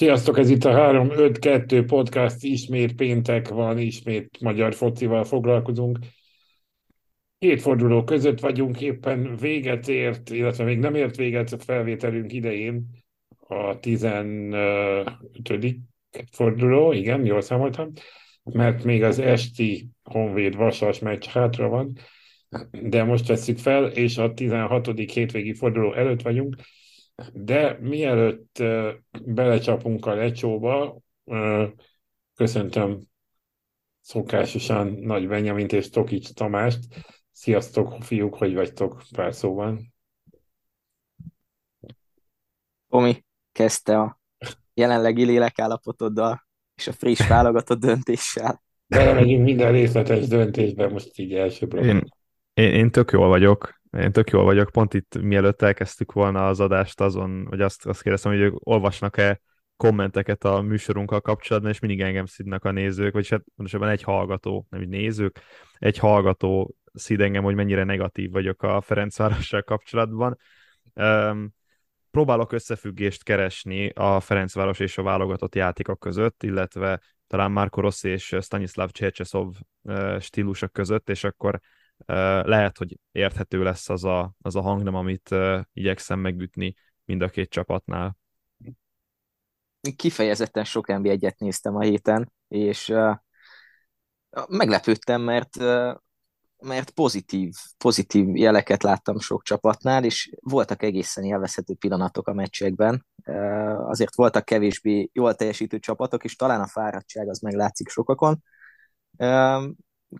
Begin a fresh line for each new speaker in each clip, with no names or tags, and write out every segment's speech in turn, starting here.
Sziasztok, ez itt a 3-5-2 podcast, ismét péntek van, ismét magyar focival foglalkozunk. Két forduló között vagyunk, éppen véget ért, illetve még nem ért véget a felvételünk idején a 15. forduló, igen, jól számoltam, mert még az esti Honvéd Vasas meccs hátra van, de most veszük fel, és a 16. hétvégi forduló előtt vagyunk, de mielőtt belecsapunk a lecsóba, köszöntöm szokásosan Nagy Benyamint és Tokics Tamást. Sziasztok, fiúk, hogy vagytok pár szóban?
Tomi kezdte a jelenlegi lélekállapotoddal és a friss válogatott döntéssel.
Belemegyünk minden részletes döntésbe most így első
Én, én, én tök jól vagyok, én tök jól vagyok, pont itt mielőtt elkezdtük volna az adást azon, hogy azt, azt kérdeztem, hogy ők olvasnak-e kommenteket a műsorunkkal kapcsolatban, és mindig engem szidnak a nézők, vagy hát pontosabban egy hallgató, nem így nézők, egy hallgató szid engem, hogy mennyire negatív vagyok a Ferencvárossal kapcsolatban. Um, próbálok összefüggést keresni a Ferencváros és a válogatott játékok között, illetve talán Marco Rossi és Stanislav Csercseszov stílusok között, és akkor lehet, hogy érthető lesz az a, az a hangnem, amit igyekszem megütni mind a két csapatnál.
Kifejezetten sok nb 1 néztem a héten, és meglepődtem, mert mert pozitív, pozitív jeleket láttam sok csapatnál, és voltak egészen élvezhető pillanatok a meccsekben. Azért voltak kevésbé jól teljesítő csapatok, és talán a fáradtság az meglátszik sokakon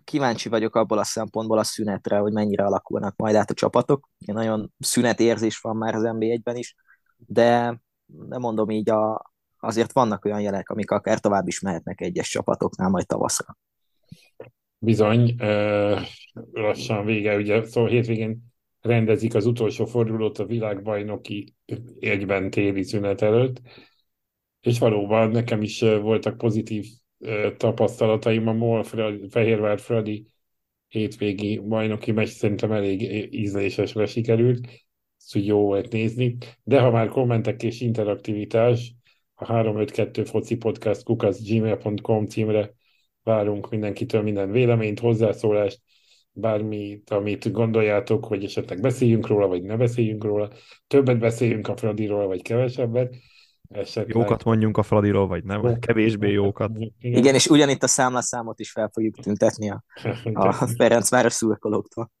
kíváncsi vagyok abból a szempontból a szünetre, hogy mennyire alakulnak majd át a csapatok. Én nagyon szünetérzés van már az NBA-ben is, de nem mondom így, a, azért vannak olyan jelek, amik akár tovább is mehetnek egyes csapatoknál majd tavaszra.
Bizony, lassan vége, ugye szóval hétvégén rendezik az utolsó fordulót a világbajnoki egyben téli szünet előtt, és valóban nekem is voltak pozitív tapasztalataim a MOL Fehérvár Fradi hétvégi bajnoki meccs szerintem elég ízlésesre sikerült, ezt úgy jó volt nézni, de ha már kommentek és interaktivitás, a 352 foci podcast kukasz gmail.com címre várunk mindenkitől minden véleményt, hozzászólást, bármit, amit gondoljátok, hogy esetleg beszéljünk róla, vagy ne beszéljünk róla, többet beszéljünk a Fradiról, vagy kevesebbet,
Esetleg. Jókat mondjunk a Fradiról, vagy nem? Kevésbé jókat. Igen,
Igen és ugyanitt a számlaszámot is fel fogjuk tüntetni a, a Ferencváros szurkolóktól.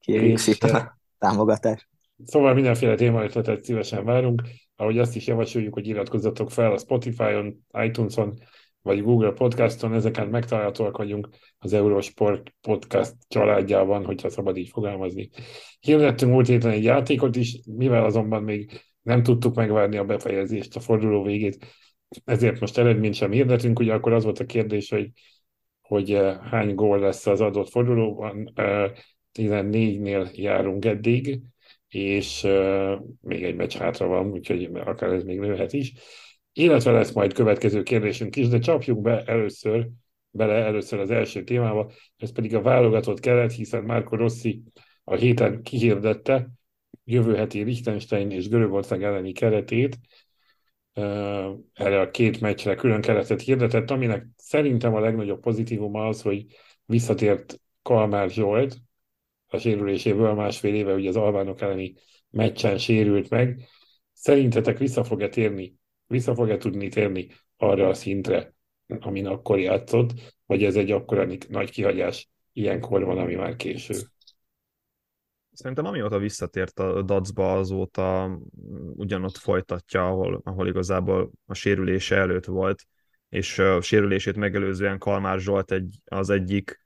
Kérjük szépen a támogatást.
Szóval mindenféle témaötletet szívesen várunk. Ahogy azt is javasoljuk, hogy iratkozzatok fel a Spotify-on, iTunes-on, vagy Google Podcaston, ezeken megtalálhatóak vagyunk az Eurosport Podcast családjában, hogyha szabad így fogalmazni. Hirdettünk múlt héten egy játékot is, mivel azonban még nem tudtuk megvárni a befejezést, a forduló végét, ezért most eredményt sem hirdetünk, ugye akkor az volt a kérdés, hogy, hogy eh, hány gól lesz az adott fordulóban, 14-nél eh, járunk eddig, és eh, még egy meccs hátra van, úgyhogy akár ez még nőhet is. Illetve lesz majd következő kérdésünk is, de csapjuk be először, bele először az első témába, ez pedig a válogatott keret, hiszen Márko Rossi a héten kihirdette, jövő heti Liechtenstein és Görögország elleni keretét, erre a két meccsre külön keretet hirdetett, aminek szerintem a legnagyobb pozitívuma az, hogy visszatért Kalmár Zsolt a sérüléséből másfél éve, ugye az albánok elleni meccsen sérült meg. Szerintetek vissza fog-e térni, vissza fog-e tudni térni arra a szintre, amin akkor játszott, vagy ez egy akkora nagy kihagyás ilyenkor van, ami már késő?
Szerintem amióta visszatért a Dacba, azóta ugyanott folytatja, ahol, ahol igazából a sérülése előtt volt, és a sérülését megelőzően Kalmár Zsolt egy, az egyik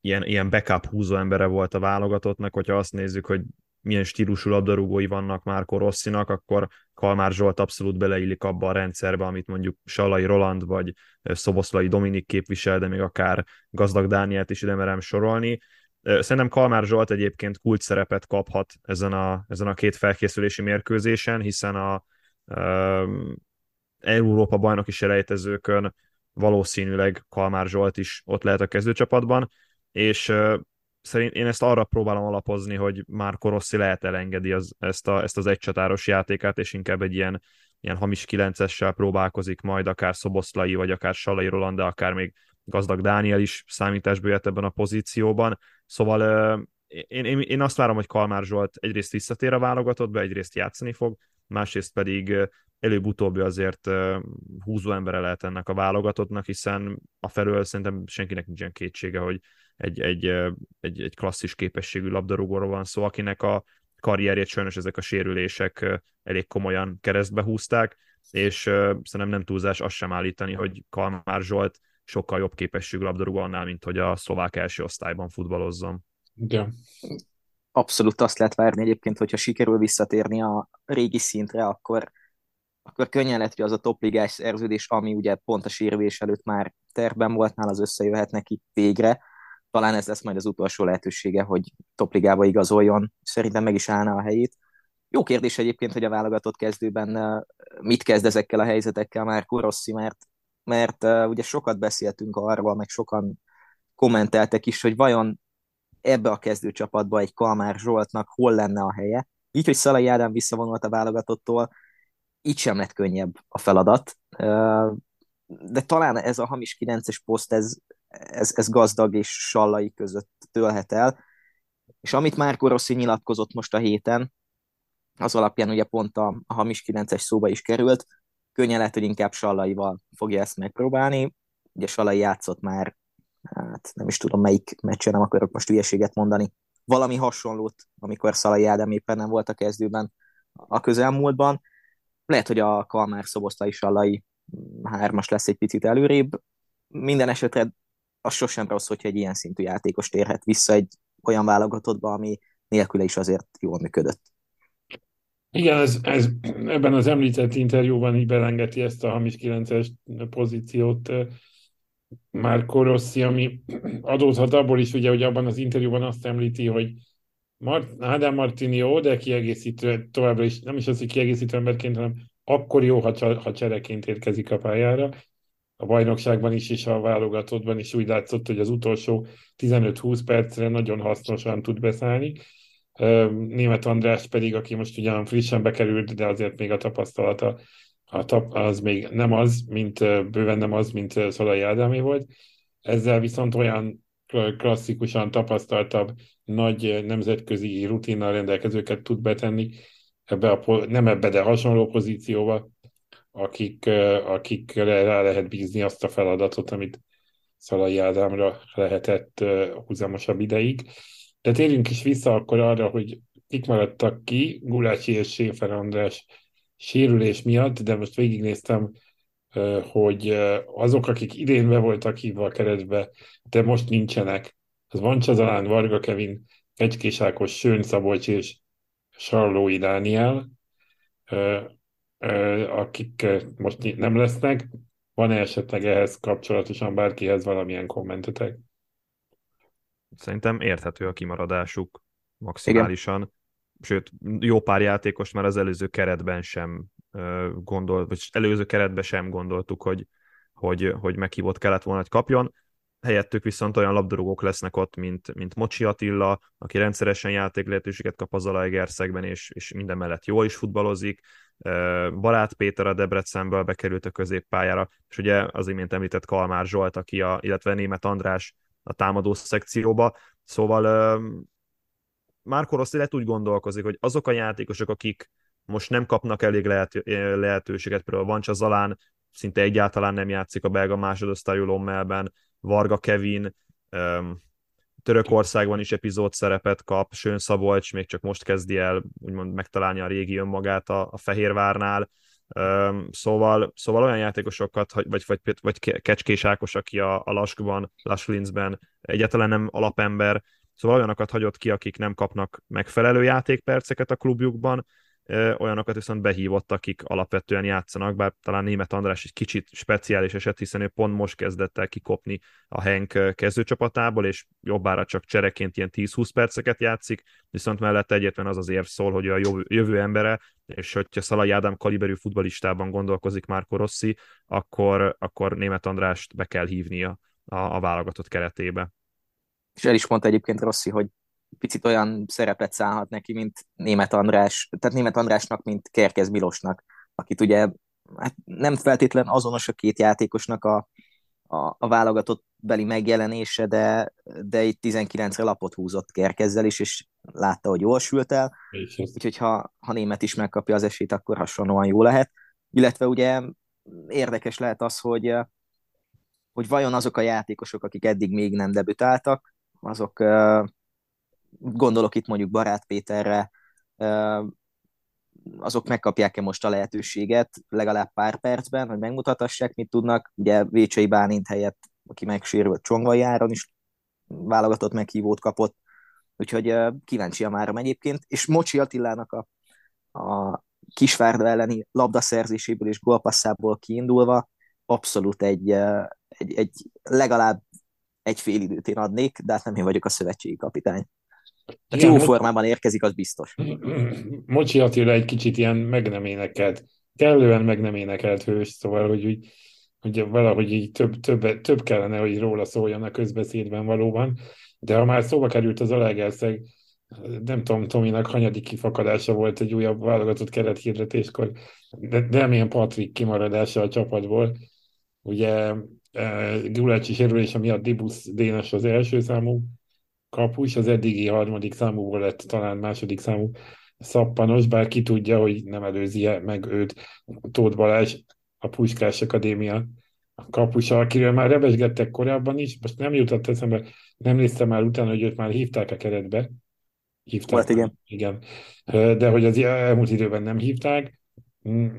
ilyen, ilyen backup húzó embere volt a válogatottnak, hogyha azt nézzük, hogy milyen stílusú labdarúgói vannak Márko Rosszinak, akkor Kalmár Zsolt abszolút beleillik abba a rendszerbe, amit mondjuk Salai Roland vagy Szoboszlai Dominik képvisel, de még akár Gazdag Dánielt is ide merem sorolni Szerintem Kalmár Zsolt egyébként kult szerepet kaphat ezen a, ezen a két felkészülési mérkőzésen, hiszen a um, Európa bajnoki selejtezőkön valószínűleg Kalmár Zsolt is ott lehet a kezdőcsapatban, és uh, szerint én ezt arra próbálom alapozni, hogy már Rossi lehet elengedi az, ezt, a, ezt az egycsatáros játékát, és inkább egy ilyen, ilyen hamis kilencessel próbálkozik majd, akár Szoboszlai, vagy akár Salai Roland, de akár még gazdag Dániel is számításba jött ebben a pozícióban. Szóval én, én, én azt várom, hogy Kalmár Zsolt egyrészt visszatér a válogatottba, egyrészt játszani fog, másrészt pedig előbb-utóbbi azért húzó embere lehet ennek a válogatottnak, hiszen a felől szerintem senkinek nincsen kétsége, hogy egy, egy, egy, egy klasszis képességű labdarúgóról van szó, akinek a karrierjét sajnos ezek a sérülések elég komolyan keresztbe húzták, és szerintem nem túlzás azt sem állítani, hogy Kalmár Zsolt sokkal jobb képességű labdarúgó annál, mint hogy a szlovák első osztályban futballozzon.
Igen.
Abszolút azt lehet várni egyébként, hogyha sikerül visszatérni a régi szintre, akkor, akkor könnyen lehet, hogy az a topligás szerződés, ami ugye pont a sérülés előtt már terben volt nála, az összejöhet neki végre. Talán ez lesz majd az utolsó lehetősége, hogy topligába igazoljon. Szerintem meg is állna a helyét. Jó kérdés egyébként, hogy a válogatott kezdőben mit kezd ezekkel a helyzetekkel már Rossi, mert, mert ugye sokat beszéltünk arról, meg sokan kommenteltek is, hogy vajon ebbe a kezdőcsapatba egy Kalmár Zsoltnak hol lenne a helye. Így, hogy Szalai Ádám visszavonult a válogatottól, így sem lett könnyebb a feladat. De talán ez a hamis 9-es poszt, ez, ez, ez gazdag és Sallai között tölhet el. És amit már Rossi nyilatkozott most a héten, az alapján ugye pont a, a hamis 9-es szóba is került, könnyen lehet, hogy inkább Sallaival fogja ezt megpróbálni. Ugye Sallai játszott már hát nem is tudom melyik meccsen, nem akarok most hülyeséget mondani, valami hasonlót, amikor Szalai Ádám éppen nem volt a kezdőben a közelmúltban. Lehet, hogy a Kalmár Szoboszlai Sallai hármas lesz egy picit előrébb. Minden esetre az sosem rossz, hogyha egy ilyen szintű játékos térhet vissza egy olyan válogatottba, ami nélküle is azért jól működött.
Igen, ez, ez ebben az említett interjúban így belengeti ezt a hamis 9-es pozíciót már Rossi, ami adódhat abból is, ugye, hogy abban az interjúban azt említi, hogy Mart, Ádám Martini jó, de kiegészítő továbbra is, nem is az, hogy kiegészítő emberként, hanem akkor jó, ha, ha csereként érkezik a pályára. A bajnokságban is és a válogatottban is úgy látszott, hogy az utolsó 15-20 percre nagyon hasznosan tud beszállni. Német András pedig, aki most ugyan frissen bekerült, de azért még a tapasztalata a tap, az még nem az, mint bőven nem az, mint Szolai Ádámé volt. Ezzel viszont olyan klasszikusan tapasztaltabb, nagy nemzetközi rutinnal rendelkezőket tud betenni, ebbe a, nem ebbe, de hasonló pozícióba, akik, akikre rá lehet bízni azt a feladatot, amit Szalai Ádámra lehetett húzamosabb ideig. De térjünk is vissza akkor arra, hogy kik maradtak ki, Gulácsi és Séfer András sérülés miatt, de most végignéztem, hogy azok, akik idén be voltak hívva a keretbe, de most nincsenek, az van Csazalán, Varga Kevin, Kecskés Ákos, Sőn Szabolcs és Sarlói Dániel, akik most nem lesznek. Van-e esetleg ehhez kapcsolatosan bárkihez valamilyen kommentetek?
Szerintem érthető a kimaradásuk maximálisan. Igen sőt, jó pár játékos már az előző keretben sem gondolt, vagy előző keretben sem gondoltuk, hogy, hogy, hogy meghívott kellett volna, hogy kapjon. Helyettük viszont olyan labdarúgók lesznek ott, mint, mint Mocsi Attila, aki rendszeresen játék lehetőséget kap az Zalaegerszegben, és, és minden mellett jól is futballozik. Barát Péter a Debrecenből bekerült a középpályára, és ugye az imént említett Kalmár Zsolt, aki a, illetve Német András a támadó szekcióba. Szóval Márko Rossi lehet úgy gondolkozik, hogy azok a játékosok, akik most nem kapnak elég lehet, lehetőséget, például Vancsa Zalán szinte egyáltalán nem játszik a belga másodosztályú Lommelben, Varga Kevin, Törökországban is epizód szerepet kap, Sőn Szabolcs még csak most kezdi el úgymond megtalálni a régi önmagát a, a Fehérvárnál, szóval, szóval olyan játékosokat, vagy, vagy, vagy Kecskés Ákos, aki a, a Laskban, Lasklinzben egyáltalán nem alapember, Szóval olyanokat hagyott ki, akik nem kapnak megfelelő játékperceket a klubjukban, olyanokat viszont behívott, akik alapvetően játszanak, bár talán német András egy kicsit speciális eset, hiszen ő pont most kezdett el kikopni a Henk kezdőcsapatából, és jobbára csak csereként ilyen 10-20 perceket játszik, viszont mellett egyetlen az az érv szól, hogy a jövő, jövő embere, és hogyha Szalai Ádám kaliberű futbalistában gondolkozik Márko Rossi, akkor, akkor német Andrást be kell hívnia a, a válogatott keretébe.
És el is mondta egyébként Rossi, hogy picit olyan szerepet szállhat neki, mint Német András, tehát Német Andrásnak, mint Kerkez Milosnak, akit ugye hát nem feltétlen azonos a két játékosnak a, a, a válogatott beli megjelenése, de, de itt 19-re lapot húzott Kerkezzel is, és látta, hogy jól sült el, úgyhogy ha, ha német is megkapja az esélyt, akkor hasonlóan jó lehet. Illetve ugye érdekes lehet az, hogy, hogy vajon azok a játékosok, akik eddig még nem debütáltak, azok gondolok itt mondjuk Barát Péterre, azok megkapják-e most a lehetőséget legalább pár percben, hogy megmutathassák, mit tudnak. Ugye Vécsei Bálint helyett, aki megsérült Csongvai áron is válogatott meghívót kapott, úgyhogy kíváncsi a márom egyébként, és Mocsi Attilának a, a Kisvárda elleni labdaszerzéséből és gólpasszából kiindulva abszolút egy, egy, egy legalább egy fél időt én adnék, de hát nem én vagyok a szövetségi kapitány. Tehát jó formában érkezik, az biztos.
Mocsi Attila egy kicsit ilyen meg nem énekelt, kellően meg nem énekelt hős, szóval, hogy úgy, hogy valahogy így több, több, több kellene, hogy róla szóljon a közbeszédben valóban, de ha már szóba került az Alegerszeg, nem tudom, Tominak hanyadik kifakadása volt egy újabb válogatott kerethirdetéskor, de, de remélem Patrik kimaradása a csapatból. Ugye e, Gulácsi sérülése miatt Dibusz Dénes az első számú kapus, az eddigi harmadik számúból lett talán második számú szappanos, bár ki tudja, hogy nem előzi -e meg őt Tóth Balázs, a Puskás Akadémia kapusa, akiről már rebesgettek korábban is, most nem jutott eszembe, nem néztem már utána, hogy őt már hívták a keretbe.
Hívták. Volt, igen.
igen. De hogy az elmúlt időben nem hívták,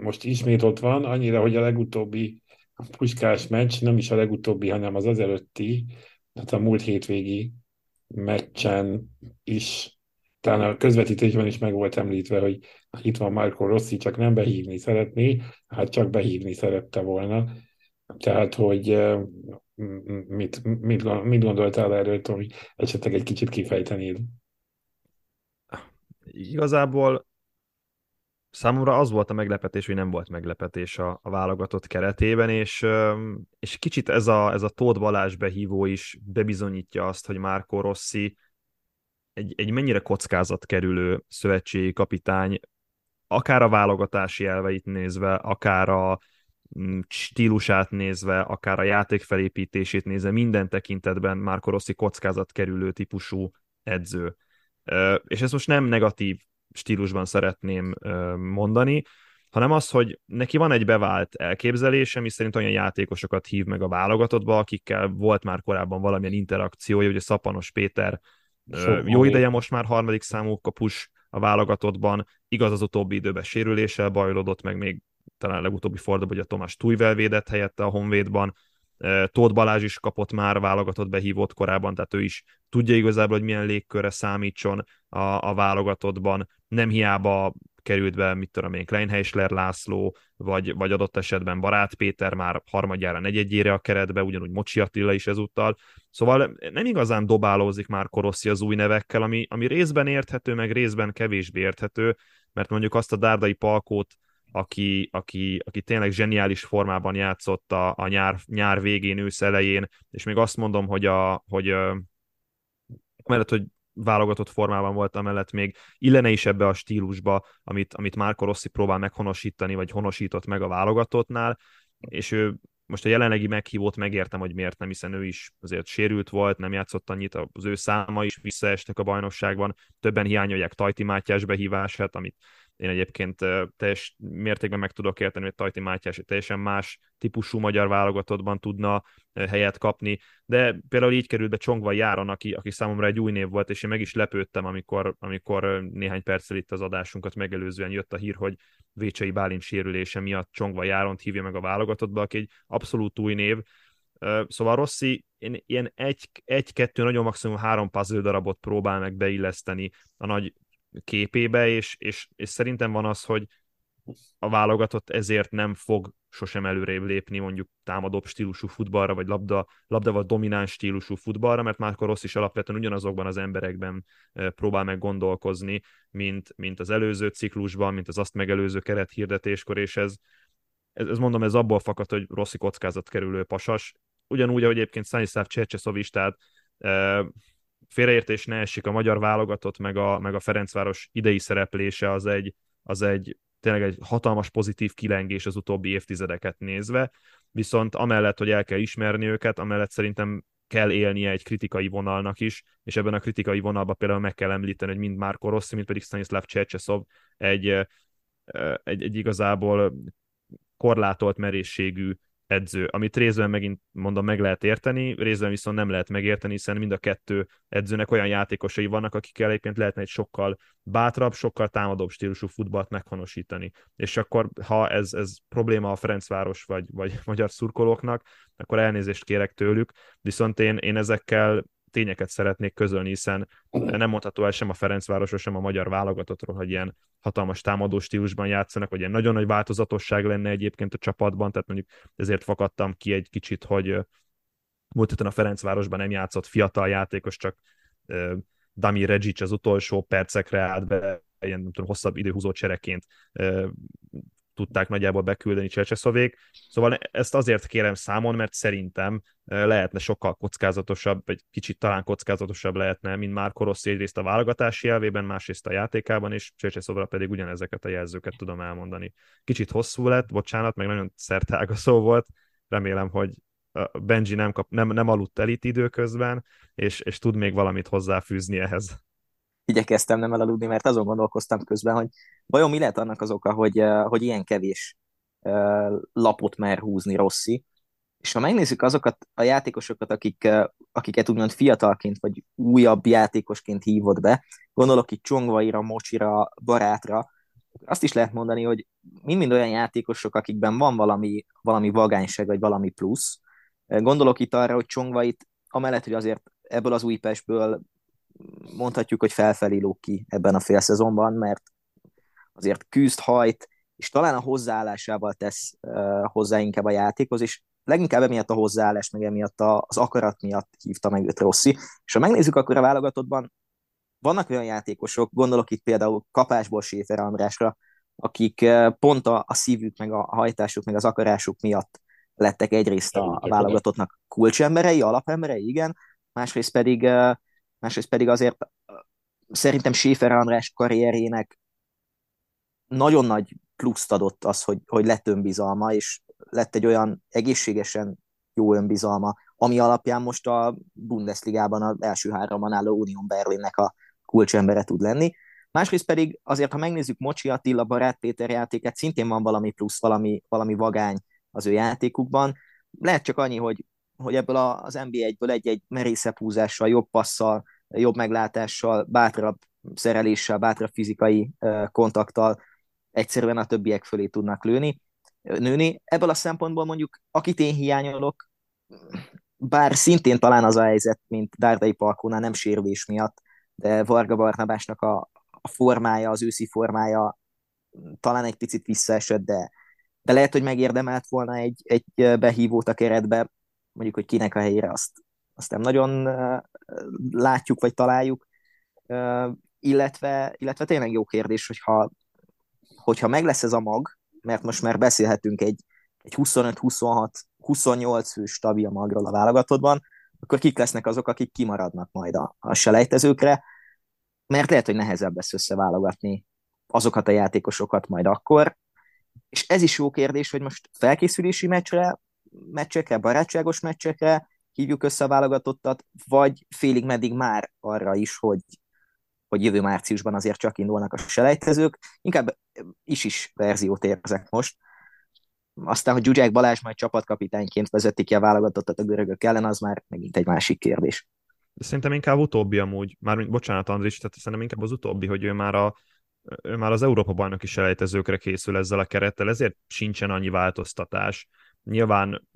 most ismét ott van, annyira, hogy a legutóbbi puskás meccs, nem is a legutóbbi, hanem az az előtti, tehát a múlt hétvégi meccsen is, talán a közvetítésben is meg volt említve, hogy itt van Marco Rossi, csak nem behívni szeretné, hát csak behívni szerette volna. Tehát, hogy mit, mit, mit gondoltál erről, Tomi? Esetleg egy kicsit kifejtenéd.
Igazából számomra az volt a meglepetés, hogy nem volt meglepetés a, a válogatott keretében, és, és kicsit ez a, ez a Tóth Balázs behívó is bebizonyítja azt, hogy Márko Rossi egy, egy mennyire kockázat kerülő szövetségi kapitány, akár a válogatási elveit nézve, akár a mm, stílusát nézve, akár a játék felépítését nézve, minden tekintetben Márko Rossi kockázat kerülő típusú edző. És ez most nem negatív stílusban szeretném mondani, hanem az, hogy neki van egy bevált elképzelése, mi szerint olyan játékosokat hív meg a válogatottba, akikkel volt már korábban valamilyen interakciója, ugye Szapanos Péter Soha. jó ideje most már harmadik számú kapus a válogatottban, igaz az utóbbi időben sérüléssel bajlódott, meg még talán legutóbbi fordulóban, hogy a Tomás Tújvel védett helyette a Honvédban, Tóth Balázs is kapott már válogatott behívott korábban, tehát ő is tudja igazából, hogy milyen légkörre számítson a, a válogatottban. Nem hiába került be, mit tudom én, Kleinheisler László, vagy, vagy adott esetben Barát Péter már harmadjára, negyedjére a keretbe, ugyanúgy Mocsi Attila is ezúttal. Szóval nem igazán dobálózik már Koroszi az új nevekkel, ami, ami részben érthető, meg részben kevésbé érthető, mert mondjuk azt a Dárdai Palkót aki, aki, aki tényleg zseniális formában játszott a, a nyár, nyár végén, ősz elején, és még azt mondom, hogy, a, hogy mellett, hogy válogatott formában volt, amellett még illene is ebbe a stílusba, amit, amit Márko Rossi próbál meghonosítani, vagy honosított meg a válogatottnál, és ő most a jelenlegi meghívót megértem, hogy miért nem, hiszen ő is azért sérült volt, nem játszott annyit, az ő száma is visszaestek a bajnokságban, többen hiányolják Tajti Mátyás behívását, amit én egyébként teljes mértékben meg tudok érteni, hogy Tajti Mátyás egy teljesen más típusú magyar válogatottban tudna helyet kapni, de például így került be Csongva Járon, aki, aki számomra egy új név volt, és én meg is lepődtem, amikor, amikor néhány perccel itt az adásunkat megelőzően jött a hír, hogy Vécsei Bálint sérülése miatt Csongva Járont hívja meg a válogatottba, aki egy abszolút új név, Szóval Rossi ilyen egy, egy-kettő, nagyon maximum három puzzle darabot próbál meg beilleszteni a nagy képébe, és, és, és szerintem van az, hogy a válogatott ezért nem fog sosem előrébb lépni mondjuk támadóbb stílusú futballra, vagy labda, vagy domináns stílusú futballra, mert Márko Rossz is alapvetően ugyanazokban az emberekben próbál meg gondolkozni, mint, mint az előző ciklusban, mint az azt megelőző keret hirdetéskor, és ez, ez, ez mondom, ez abból fakad, hogy Rossi kockázat kerülő pasas. Ugyanúgy, ahogy egyébként Stanislav Csercseszovistát félreértés ne esik, a magyar válogatott, meg a, meg a Ferencváros idei szereplése az egy, az egy tényleg egy hatalmas pozitív kilengés az utóbbi évtizedeket nézve, viszont amellett, hogy el kell ismerni őket, amellett szerintem kell élnie egy kritikai vonalnak is, és ebben a kritikai vonalban például meg kell említeni, hogy mind Márko Rossi, mind pedig Stanislav Csercseszov egy, egy, egy igazából korlátolt merészségű edző, amit részben megint mondom meg lehet érteni, részben viszont nem lehet megérteni, hiszen mind a kettő edzőnek olyan játékosai vannak, akikkel egyébként lehetne egy sokkal bátrabb, sokkal támadóbb stílusú futballt meghonosítani. És akkor, ha ez, ez probléma a Ferencváros vagy, vagy magyar szurkolóknak, akkor elnézést kérek tőlük, viszont én, én ezekkel tényeket szeretnék közölni, hiszen nem mondható el sem a Ferencvárosról, sem a magyar válogatottról, hogy ilyen hatalmas támadó stílusban játszanak, vagy ilyen nagyon nagy változatosság lenne egyébként a csapatban, tehát mondjuk ezért fakadtam ki egy kicsit, hogy múlt héten a Ferencvárosban nem játszott fiatal játékos, csak Dami Regic az utolsó percekre állt be, ilyen nem tudom, hosszabb időhúzó csereként tudták nagyjából beküldeni Csercseszovék. Szóval ezt azért kérem számon, mert szerintem lehetne sokkal kockázatosabb, vagy kicsit talán kockázatosabb lehetne, mint már Koroszi egyrészt a válogatási elvében, másrészt a játékában, és Csercseszovra pedig ugyanezeket a jelzőket tudom elmondani. Kicsit hosszú lett, bocsánat, meg nagyon szertágaszó volt, remélem, hogy Benji nem, kap, nem, nem aludt el itt időközben, és, és tud még valamit hozzáfűzni ehhez
igyekeztem nem elaludni, mert azon gondolkoztam közben, hogy vajon mi lehet annak az oka, hogy, hogy ilyen kevés lapot mer húzni Rossi, és ha megnézzük azokat a játékosokat, akik, akiket úgymond fiatalként vagy újabb játékosként hívott be, gondolok itt Csongvaira, Mocsira, Barátra, azt is lehet mondani, hogy mind-mind olyan játékosok, akikben van valami, valami vagányság, vagy valami plusz. Gondolok itt arra, hogy Csongvait, amellett, hogy azért ebből az Újpestből mondhatjuk, hogy felfelé lóg ki ebben a félszezonban, mert azért küzd, hajt, és talán a hozzáállásával tesz uh, hozzá inkább a játékhoz, és leginkább emiatt a hozzáállás, meg emiatt a, az akarat miatt hívta meg őt Rossi. És ha megnézzük, akkor a válogatottban vannak olyan játékosok, gondolok itt például kapásból Séfer Andrásra, akik pont a, a szívük, meg a hajtásuk, meg az akarásuk miatt lettek egyrészt a, a válogatottnak kulcsemberei, alapemberei, igen, másrészt pedig másrészt pedig azért szerintem Schäfer András karrierjének nagyon nagy pluszt adott az, hogy, hogy lett önbizalma, és lett egy olyan egészségesen jó önbizalma, ami alapján most a Bundesligában az első háromban álló Union Berlinnek a kulcsembere tud lenni. Másrészt pedig azért, ha megnézzük Mocsi Attila, Barát Péter játékát, szintén van valami plusz, valami, valami vagány az ő játékukban. Lehet csak annyi, hogy hogy ebből az NBA-ből egy-egy merészebb húzással, jobb passzal, jobb meglátással, bátrabb szereléssel, bátrabb fizikai kontakttal egyszerűen a többiek fölé tudnak lőni, nőni. Ebből a szempontból mondjuk, akit én hiányolok, bár szintén talán az a helyzet, mint Dárdai Parkónál, nem sérülés miatt, de Varga Barnabásnak a, a formája, az őszi formája talán egy picit visszaesett, de, de lehet, hogy megérdemelt volna egy, egy behívót a keretbe mondjuk, hogy kinek a helyére azt, azt nem nagyon látjuk, vagy találjuk, illetve, illetve tényleg jó kérdés, hogyha, hogyha meg lesz ez a mag, mert most már beszélhetünk egy, egy 25-26, 28 fő stabil magról a válogatottban, akkor kik lesznek azok, akik kimaradnak majd a, a selejtezőkre, mert lehet, hogy nehezebb lesz összeválogatni azokat a játékosokat majd akkor, és ez is jó kérdés, hogy most felkészülési meccsre meccsekre, barátságos meccsekre hívjuk össze a válogatottat, vagy félig meddig már arra is, hogy, hogy jövő márciusban azért csak indulnak a selejtezők. Inkább is-is verziót érzek most. Aztán, hogy Zsuzsák Balázs majd csapatkapitányként vezeti ki a válogatottat a görögök ellen, az már megint egy másik kérdés.
Szerintem inkább utóbbi amúgy, már bocsánat Andris, tehát szerintem inkább az utóbbi, hogy ő már a ő már az Európa bajnoki selejtezőkre készül ezzel a kerettel, ezért sincsen annyi változtatás. Nyilván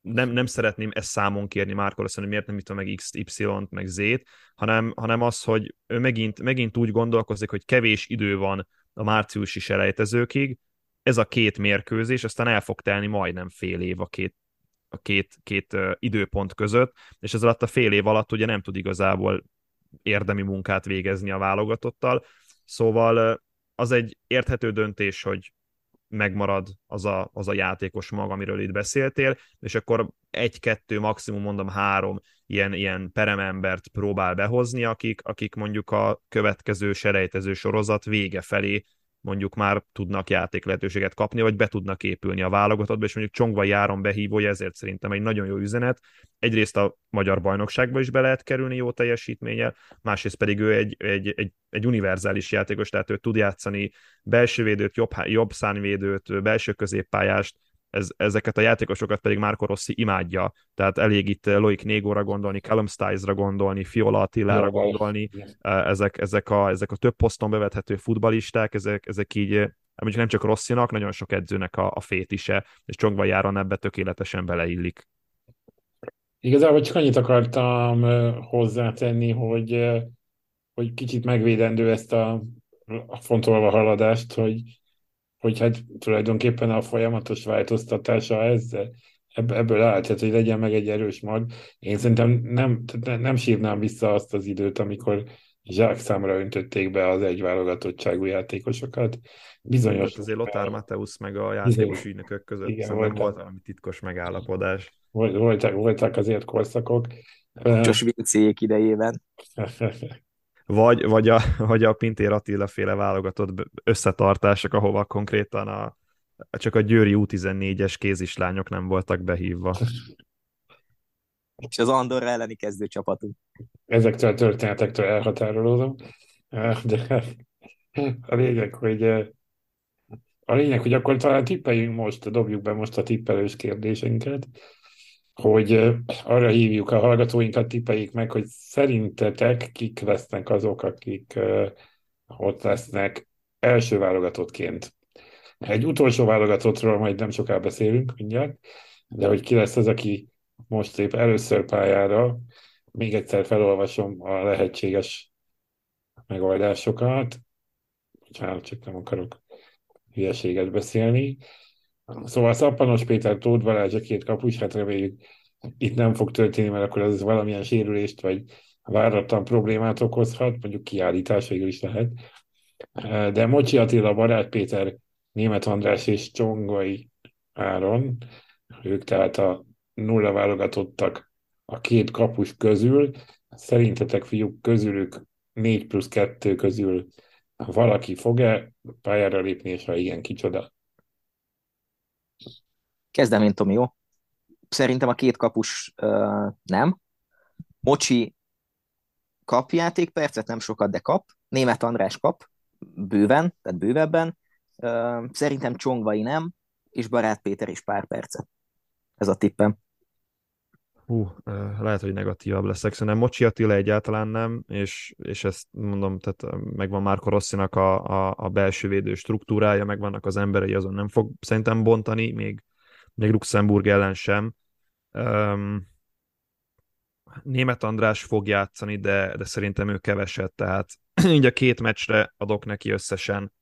nem, nem szeretném ezt számon kérni Márkor, azt hogy miért nem itt meg X, Y-t, meg Z-t, hanem, hanem az, hogy ő megint, megint úgy gondolkozik, hogy kevés idő van a márciusi selejtezőkig, ez a két mérkőzés, aztán el fog telni majdnem fél év a két, a két, két időpont között, és ez alatt a fél év alatt ugye nem tud igazából érdemi munkát végezni a válogatottal, szóval az egy érthető döntés, hogy megmarad az a, az a játékos maga, amiről itt beszéltél, és akkor egy-kettő, maximum mondom három ilyen, ilyen peremembert próbál behozni, akik, akik mondjuk a következő serejtező sorozat vége felé mondjuk már tudnak játék lehetőséget kapni, vagy be tudnak épülni a válogatottba, és mondjuk Csongva járon behívója, ezért szerintem egy nagyon jó üzenet. Egyrészt a magyar bajnokságba is be lehet kerülni jó teljesítménnyel, másrészt pedig ő egy, egy, egy, egy univerzális játékos, tehát ő tud játszani belső védőt, jobb, jobb szánvédőt, belső középpályást, ez, ezeket a játékosokat pedig Marco Rossi imádja, tehát elég itt Loic Négóra gondolni, Callum Stiles-ra gondolni, Fiola Attilára gondolni, ezek, ezek, a, ezek a több poszton bevethető futbalisták, ezek, ezek így mondjuk nem csak Rosszinak, nagyon sok edzőnek a, a fétise, és Csongva járon ebbe tökéletesen beleillik.
Igazából csak annyit akartam hozzátenni, hogy, hogy kicsit megvédendő ezt a, a fontolva haladást, hogy hogy hát tulajdonképpen a folyamatos változtatása ezzel, ebből áll, tehát hogy legyen meg egy erős mag. Én szerintem nem, nem sírnám vissza azt az időt, amikor zsák számra öntötték be az egy válogatottságú játékosokat.
Bizonyos... Hát azért Lothar Mateusz meg a játékos ügynökök között igen, voltak, volt valami titkos megállapodás.
Voltak, voltak azért korszakok.
Csos vincéjék idejében.
vagy, vagy, a, vagy a Pintér Attila féle válogatott összetartások, ahova konkrétan a, csak a Győri U14-es kézislányok nem voltak behívva.
És az Andorra elleni kezdőcsapatunk.
Ezektől a történetektől elhatárolódom, de a lényeg, hogy a lényeg, hogy akkor talán tippeljünk most, dobjuk be most a tippelős kérdéseinket hogy arra hívjuk a hallgatóinkat, tippeljék meg, hogy szerintetek kik lesznek azok, akik ott lesznek első válogatottként. Egy utolsó válogatottról majd nem soká beszélünk mindjárt, de hogy ki lesz az, aki most lép először pályára, még egyszer felolvasom a lehetséges megoldásokat. Bocsánat, csak nem akarok hülyeséget beszélni. Szóval Szappanos Péter, Tóth Balázs a két kapus, hát reméljük itt nem fog történni, mert akkor ez valamilyen sérülést vagy váratlan problémát okozhat, mondjuk kiállítás végül is lehet. De Mocsi Attila, Barát Péter, Német András és Csongai Áron, ők tehát a nulla válogatottak a két kapus közül. Szerintetek fiúk közülük 4 plusz 2 közül valaki fog-e pályára lépni, és ha igen, kicsoda?
Kezdem én, Tomi, jó? Szerintem a két kapus uh, nem. Mocsi kap játékpercet, nem sokat, de kap. Német András kap, bőven, tehát bővebben. Uh, szerintem Csongvai nem, és Barát Péter is pár percet. Ez a tippem.
Hú, lehet, hogy negatívabb leszek. Szerintem Mocsi Attila egyáltalán nem, és, és ezt mondom, tehát megvan Márko Rosszinak a, a, a belső védő struktúrája, megvannak az emberei, azon nem fog szerintem bontani, még még Luxemburg ellen sem. Um, Német András fog játszani, de, de szerintem ő keveset, tehát így a két meccsre adok neki összesen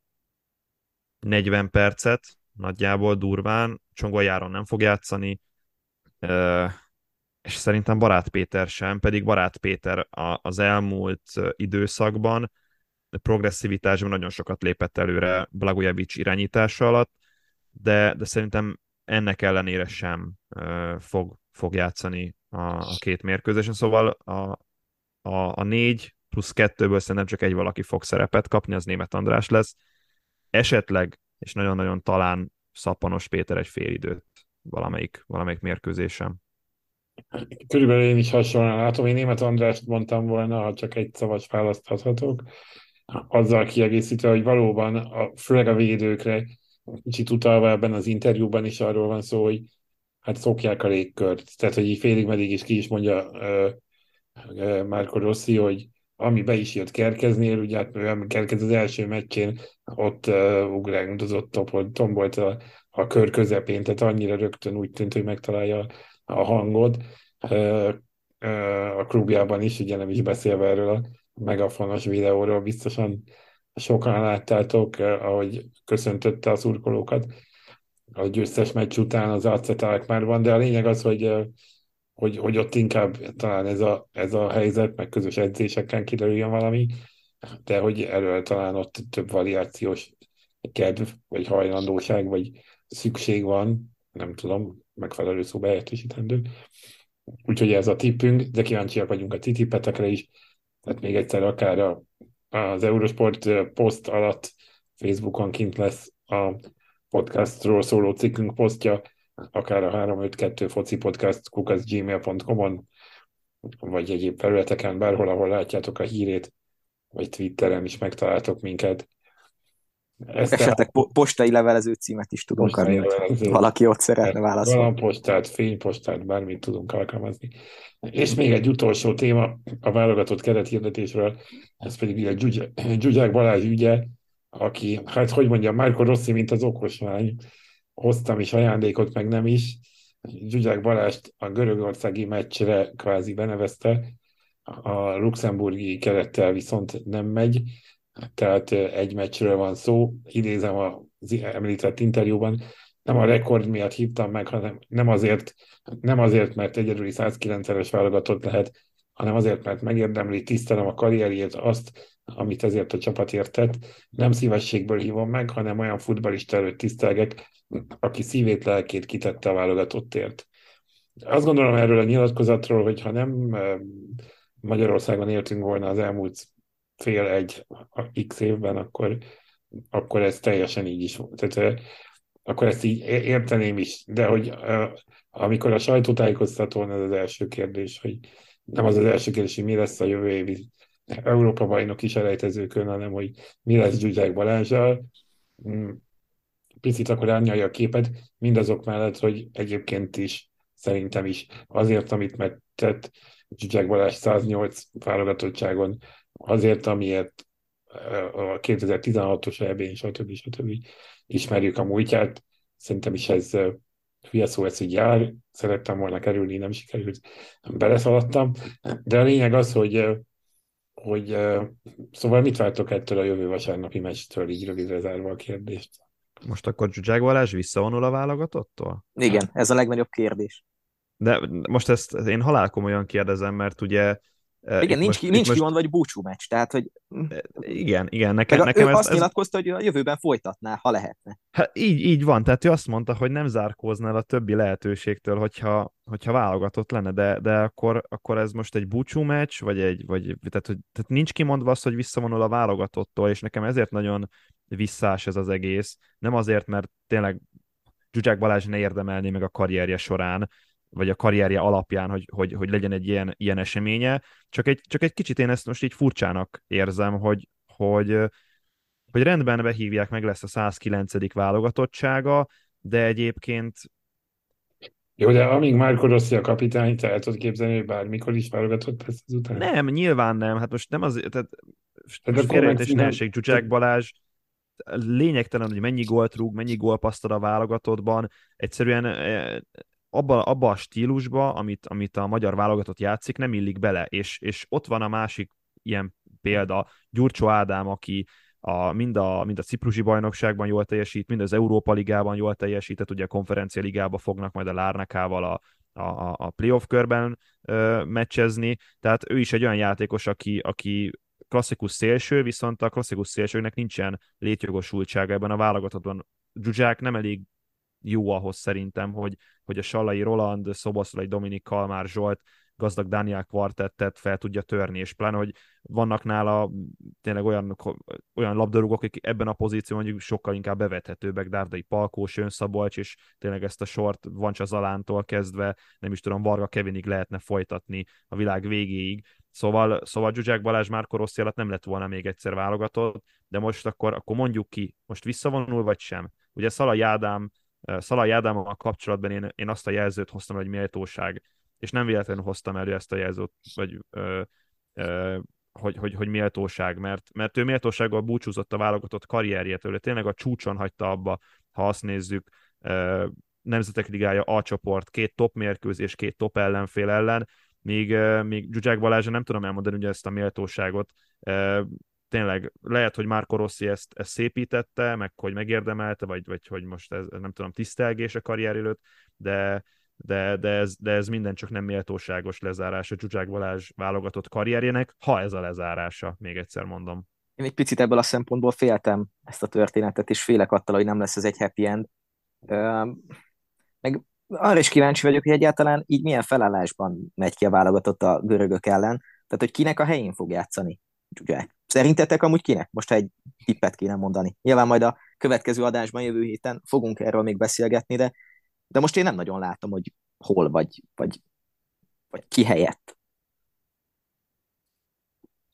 40 percet, nagyjából durván, Csongoljáron nem fog játszani, és szerintem Barát Péter sem, pedig Barát Péter az elmúlt időszakban progresszivitásban nagyon sokat lépett előre Blagojevic irányítása alatt, de, de szerintem ennek ellenére sem uh, fog, fog játszani a, a két mérkőzésen, szóval a, a, a négy plusz kettőből szerintem csak egy valaki fog szerepet kapni, az német András lesz. Esetleg, és nagyon-nagyon talán Szappanos Péter egy fél időt valamelyik, valamelyik mérkőzésem.
Körülbelül én is hasonlóan látom. Én német Andrást mondtam volna, ha csak egy szavas választhatok, azzal kiegészítve, hogy valóban, a, főleg a védőkre kicsit utalva ebben az interjúban is arról van szó, hogy hát szokják a légkört. Tehát, hogy így félig meddig is ki is mondja uh, uh, Marco Rossi, hogy ami be is jött Kerkeznél, ugye hát Kerkez az első meccsén ott uh, ugrándozott, tombolt a, a kör közepén, tehát annyira rögtön úgy tűnt, hogy megtalálja a hangod. A klubjában is, ugye nem is beszélve erről a megafonos videóról, biztosan sokan láttátok, ahogy köszöntötte a szurkolókat a győztes meccs után az már van, de a lényeg az, hogy, hogy, hogy ott inkább talán ez a, ez a helyzet, meg közös edzéseken kiderüljön valami, de hogy erről talán ott több variációs kedv, vagy hajlandóság, vagy szükség van, nem tudom, megfelelő szóba helyettesítendő. Úgyhogy ez a tippünk, de kíváncsiak vagyunk a ti tippetekre is. Tehát még egyszer akár a, az Eurosport poszt alatt Facebookon kint lesz a podcastról szóló cikkünk posztja, akár a 352 foci podcast kukaszgmail.com-on, vagy egyéb felületeken, bárhol, ahol látjátok a hírét, vagy Twitteren is megtaláltok minket.
Ezt Esetleg po- postai levelező címet is tudunk adni, hogy valaki ott szeretne válaszolni.
postát, fénypostát, bármit tudunk alkalmazni. És még egy utolsó téma a válogatott kerethirdetésről, ez pedig a Gyugyák Balázs ügye, aki, hát hogy mondjam, Márko Rossi, mint az okosmány, hoztam is ajándékot, meg nem is. Zsuzsák Balást a görögországi meccsre kvázi benevezte, a luxemburgi kerettel viszont nem megy, tehát egy meccsről van szó, idézem az említett interjúban, nem a rekord miatt hívtam meg, hanem nem azért, nem azért mert egyedüli 109-es válogatott lehet, hanem azért, mert megérdemli, tisztelem a karrierjét, azt, amit ezért a csapat értett. Nem szívességből hívom meg, hanem olyan futballista előtt tisztelgek, aki szívét, lelkét kitette a válogatottért. Azt gondolom erről a nyilatkozatról, hogy ha nem Magyarországon éltünk volna az elmúlt fél egy x évben, akkor, akkor ez teljesen így is. Tehát, akkor ezt így érteném is, de hogy amikor a sajtótájékoztatón ez az első kérdés, hogy nem az az első kérdés, hogy mi lesz a jövő évi Európa bajnok is elejtezőkön, hanem hogy mi lesz Zsuzsák Balázsjal. Mm, picit akkor árnyalja a képet, mindazok mellett, hogy egyébként is szerintem is azért, amit megtett Zsuzsák Balázs 108 válogatottságon, azért, amiért a 2016-os EB-n, stb. stb. ismerjük a múltját. Szerintem is ez hülye szó, ez így jár. Szerettem volna kerülni, nem sikerült, beleszaladtam. De a lényeg az, hogy hogy szóval mit vártok ettől a jövő vasárnapi meccstől, így rövidre zárva a kérdést?
Most akkor Zsuzsák Balázs visszavonul a válogatottól?
Igen, ez a legnagyobb kérdés.
De most ezt én halálkomolyan kérdezem, mert ugye
igen, nincs, most, ki, nincs most... kimondva, hogy búcsú meccs, tehát, hogy...
Igen, igen, nekem, Meg nekem
ő ez, azt nyilatkozta, hogy a jövőben folytatná, ha lehetne.
Hát így, így van, tehát ő azt mondta, hogy nem zárkóznál a többi lehetőségtől, hogyha, hogyha válogatott lenne, de, de akkor, akkor ez most egy búcsú meccs, vagy egy, vagy, tehát, hogy, tehát nincs kimondva az, hogy visszavonul a válogatottól, és nekem ezért nagyon visszás ez az egész. Nem azért, mert tényleg Zsuzsák Balázs ne érdemelné meg a karrierje során, vagy a karrierje alapján, hogy, hogy, hogy legyen egy ilyen, ilyen eseménye. Csak egy, csak egy kicsit én ezt most így furcsának érzem, hogy, hogy, hogy rendben behívják, meg lesz a 109. válogatottsága, de egyébként
jó, de amíg Márko Rossi a kapitány, te el tudod képzelni, hogy bármikor is válogatott lesz azután?
Nem, nyilván nem. Hát most nem az, tehát, tehát félrejtés ne essék, Zsuzsák Balázs, lényegtelen, hogy mennyi gólt rúg, mennyi gólpasztal a válogatottban, egyszerűen eh, abba, abba a stílusba, amit, amit a magyar válogatott játszik, nem illik bele, és, és ott van a másik ilyen példa, Gyurcsó Ádám, aki a, mind, a, mind a ciprusi bajnokságban jól teljesít, mind az Európa Ligában jól teljesített, ugye a konferencia ligába fognak majd a Lárnekával a, a, a playoff körben ö, meccsezni, tehát ő is egy olyan játékos, aki, aki klasszikus szélső, viszont a klasszikus szélsőnek nincsen létjogosultsága ebben a válogatottban. Zsuzsák nem elég jó ahhoz szerintem, hogy, hogy a Sallai Roland, Szoboszlai Dominik Kalmár Zsolt gazdag Dániel kvartettet fel tudja törni, és pláne, hogy vannak nála tényleg olyan, olyan labdarúgók, akik ebben a pozícióban mondjuk sokkal inkább bevethetőbbek, Dárdai Palkó, Sön Szabolcs, és tényleg ezt a sort Vancsa Zalántól kezdve, nem is tudom, Varga Kevinig lehetne folytatni a világ végéig. Szóval, szóval Zsuzsák Balázs Márko Rossi alatt nem lett volna még egyszer válogatott, de most akkor, akkor mondjuk ki, most visszavonul vagy sem. Ugye Szalai Ádám Szalai Ádámmal kapcsolatban én, én azt a jelzőt hoztam, hogy méltóság, és nem véletlenül hoztam elő ezt a jelzőt, vagy ö, ö, hogy, hogy, hogy méltóság, mert, mert ő méltósággal búcsúzott a válogatott karrierjétől, tényleg a csúcson hagyta abba, ha azt nézzük, ö, Nemzetek Ligája A csoport, két top mérkőzés, két top ellenfél ellen, míg, míg Zsuzsák Balázsa nem tudom elmondani ugye ezt a méltóságot, tényleg lehet, hogy Márko Rossi ezt, ezt szépítette, meg hogy megérdemelte, vagy, vagy hogy most ez, nem tudom, tisztelgés a karrier előtt, de, de, de, ez, de ez minden csak nem méltóságos lezárás a Zsuzsák Balázs válogatott karrierjének, ha ez a lezárása, még egyszer mondom.
én egy picit ebből a szempontból féltem ezt a történetet, és félek attól, hogy nem lesz ez egy happy end. Meg arra is kíváncsi vagyok, hogy egyáltalán így milyen felállásban megy ki a válogatott a görögök ellen. Tehát, hogy kinek a helyén fog játszani Zsuzsák. Szerintetek amúgy kinek? Most egy tippet kéne mondani. Nyilván majd a következő adásban jövő héten fogunk erről még beszélgetni, de, de most én nem nagyon látom, hogy hol vagy, vagy, vagy ki helyett.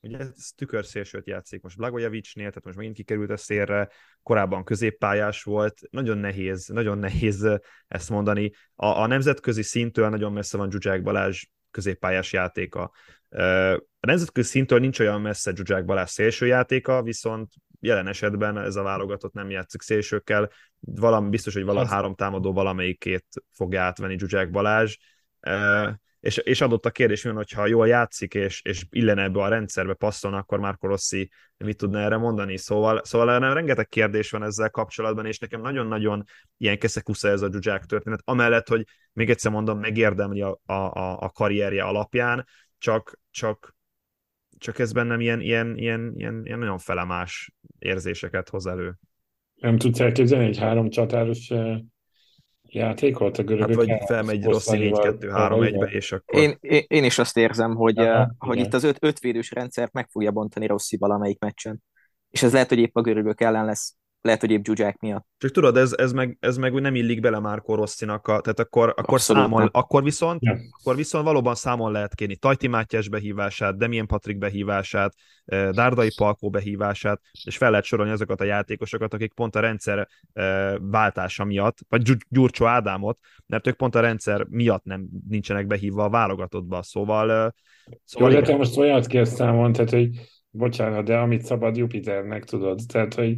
Ugye ez tükörszélsőt játszik most Blagojevicsnél, tehát most megint kikerült a szélre, korábban középpályás volt, nagyon nehéz, nagyon nehéz ezt mondani. A, a nemzetközi szintől nagyon messze van Zsuzsák Balázs középpályás játéka. A nemzetközi szintől nincs olyan messze Zsuzsák Balázs szélső játéka, viszont jelen esetben ez a válogatott nem játszik szélsőkkel, valami biztos, hogy vala három támadó valamelyikét fogja átvenni Zsuzsák Balázs és, és adott a kérdés, hogy hogyha jól játszik, és, és illene ebbe a rendszerbe passzolna, akkor Marco Rossi mit tudna erre mondani? Szóval, szóval nem, rengeteg kérdés van ezzel kapcsolatban, és nekem nagyon-nagyon ilyen keszekusza ez a Zsuzsák történet, amellett, hogy még egyszer mondom, megérdemli a, a, a karrierje alapján, csak, csak, csak ez bennem ilyen, ilyen, ilyen, ilyen, ilyen nagyon felemás érzéseket hoz elő.
Nem tudsz elképzelni egy három csatáros eh, játékot a görögök.
Hát vagy felmegy Rossi 4-2-3-1-be, és akkor...
Én, én, én, is azt érzem, hogy, Aha, hogy itt az öt, ötvédős rendszert meg fogja bontani Rossi valamelyik meccsen. És ez lehet, hogy épp a görögök ellen lesz lehet, hogy épp Zsuzsák miatt.
Csak tudod, ez, ez, meg, ez meg nem illik bele Márko Rosszinak, a, tehát akkor, akkor, számol, akkor, viszont, ja. akkor viszont valóban számon lehet kérni. Tajti Mátyás behívását, Demien Patrik behívását, eh, Dárdai Palkó behívását, és fel lehet sorolni azokat a játékosokat, akik pont a rendszer eh, váltása miatt, vagy Gyurcsó Ádámot, mert ők pont a rendszer miatt nem nincsenek behívva a válogatottba, szóval... Eh,
szóval Jó, de te most olyat kérsz számon, tehát hogy bocsánat, de amit szabad Jupiternek, tudod, tehát hogy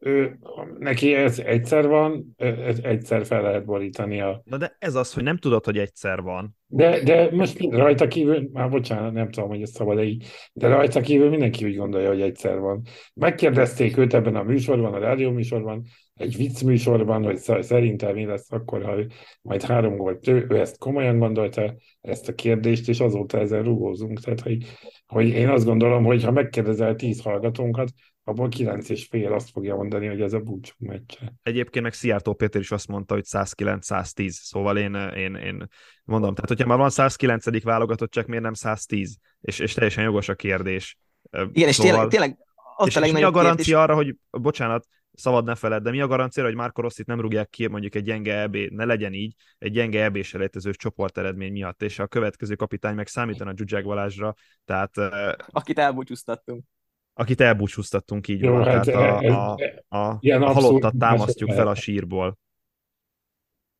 ő, neki ez egyszer van, ez egyszer fel lehet borítani a...
Na de ez az, hogy nem tudod, hogy egyszer van.
De, de most rajta kívül, már bocsánat, nem tudom, hogy ez szabad így, de rajta kívül mindenki úgy gondolja, hogy egyszer van. Megkérdezték őt ebben a műsorban, a rádió műsorban, egy vicc műsorban, hogy szerintem mi lesz akkor, ha majd három gólt ő, ő ezt komolyan gondolta, ezt a kérdést, és azóta ezen rugózunk. Tehát, hogy, hogy én azt gondolom, hogy ha megkérdezel tíz hallgatónkat, abból 9 és fél azt fogja mondani, hogy ez a búcsú meccse.
Egyébként meg Szijjártó Péter is azt mondta, hogy 109-110, szóval én, én, én mondom, tehát hogyha már van 109. válogatott, csak miért nem 110? És, és teljesen jogos a kérdés.
Igen, és szóval, tényleg, tényleg
ott és, a és mi a garancia kérdés... arra, hogy, bocsánat, szabad ne feled, de mi a garancia, hogy Marco Rossit nem rúgják ki mondjuk egy gyenge EB, ne legyen így, egy gyenge EB selejtező eredmény miatt, és a következő kapitány meg számítana Zsuzsák Balázsra, tehát...
Akit elbúcsúztattunk
akit elbúcsúztattunk így Jó, van, hát tehát a, a, a, a halottat támasztjuk fel a sírból.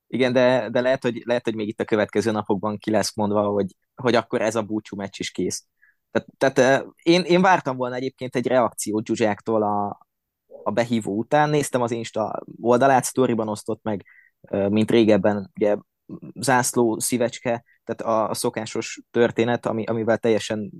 Igen, de, de lehet, hogy, lehet, hogy még itt a következő napokban ki lesz mondva, hogy, hogy akkor ez a búcsú meccs is kész. Tehát, tehát én, én vártam volna egyébként egy reakciót Zsuzsáktól a, a behívó után. Néztem az Insta oldalát, sztoriban osztott meg, mint régebben, ugye zászló, szívecske, tehát a, a szokásos történet, ami, amivel teljesen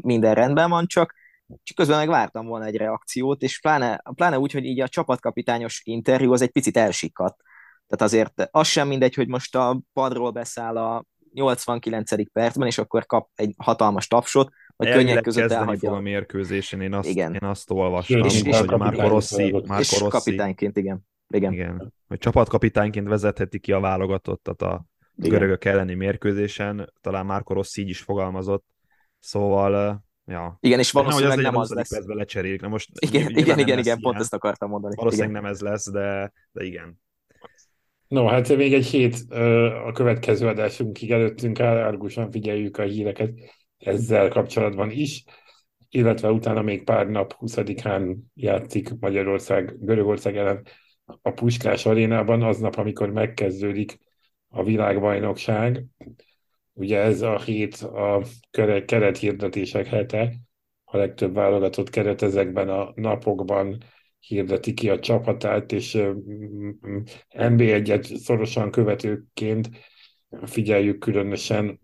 minden rendben van, csak csak közben meg vártam volna egy reakciót, és pláne, pláne úgy, hogy így a csapatkapitányos interjú az egy picit elsikadt. Tehát azért az sem mindegy, hogy most a padról beszáll a 89. percben, és akkor kap egy hatalmas tapsot, vagy könnyek között elhagyja.
a mérkőzésen, én azt, igen. én azt olvastam, és, és hogy Márko Rossi, Márko
és Rossi, kapitányként, igen. igen.
igen. Hogy csapatkapitányként vezetheti ki a válogatottat a igen. görögök elleni mérkőzésen, talán Márko Rossi így is fogalmazott, szóval Ja.
Igen, és valószínűleg nem, nem az lesz.
Percben lecserélik. Na most
igen, igen, igen, igen, pont ezt akartam mondani.
Valószínűleg igen. nem ez lesz, de, de igen.
No, hát még egy hét a következő adásunkig előttünk áll, árgusan figyeljük a híreket ezzel kapcsolatban is, illetve utána még pár nap, 20-án játszik Magyarország, Görögország ellen a Puskás arénában, aznap, amikor megkezdődik a világbajnokság. Ugye ez a hét a kerethirdetések hete, a legtöbb válogatott keret ezekben a napokban hirdeti ki a csapatát, és NB1-et szorosan követőként figyeljük különösen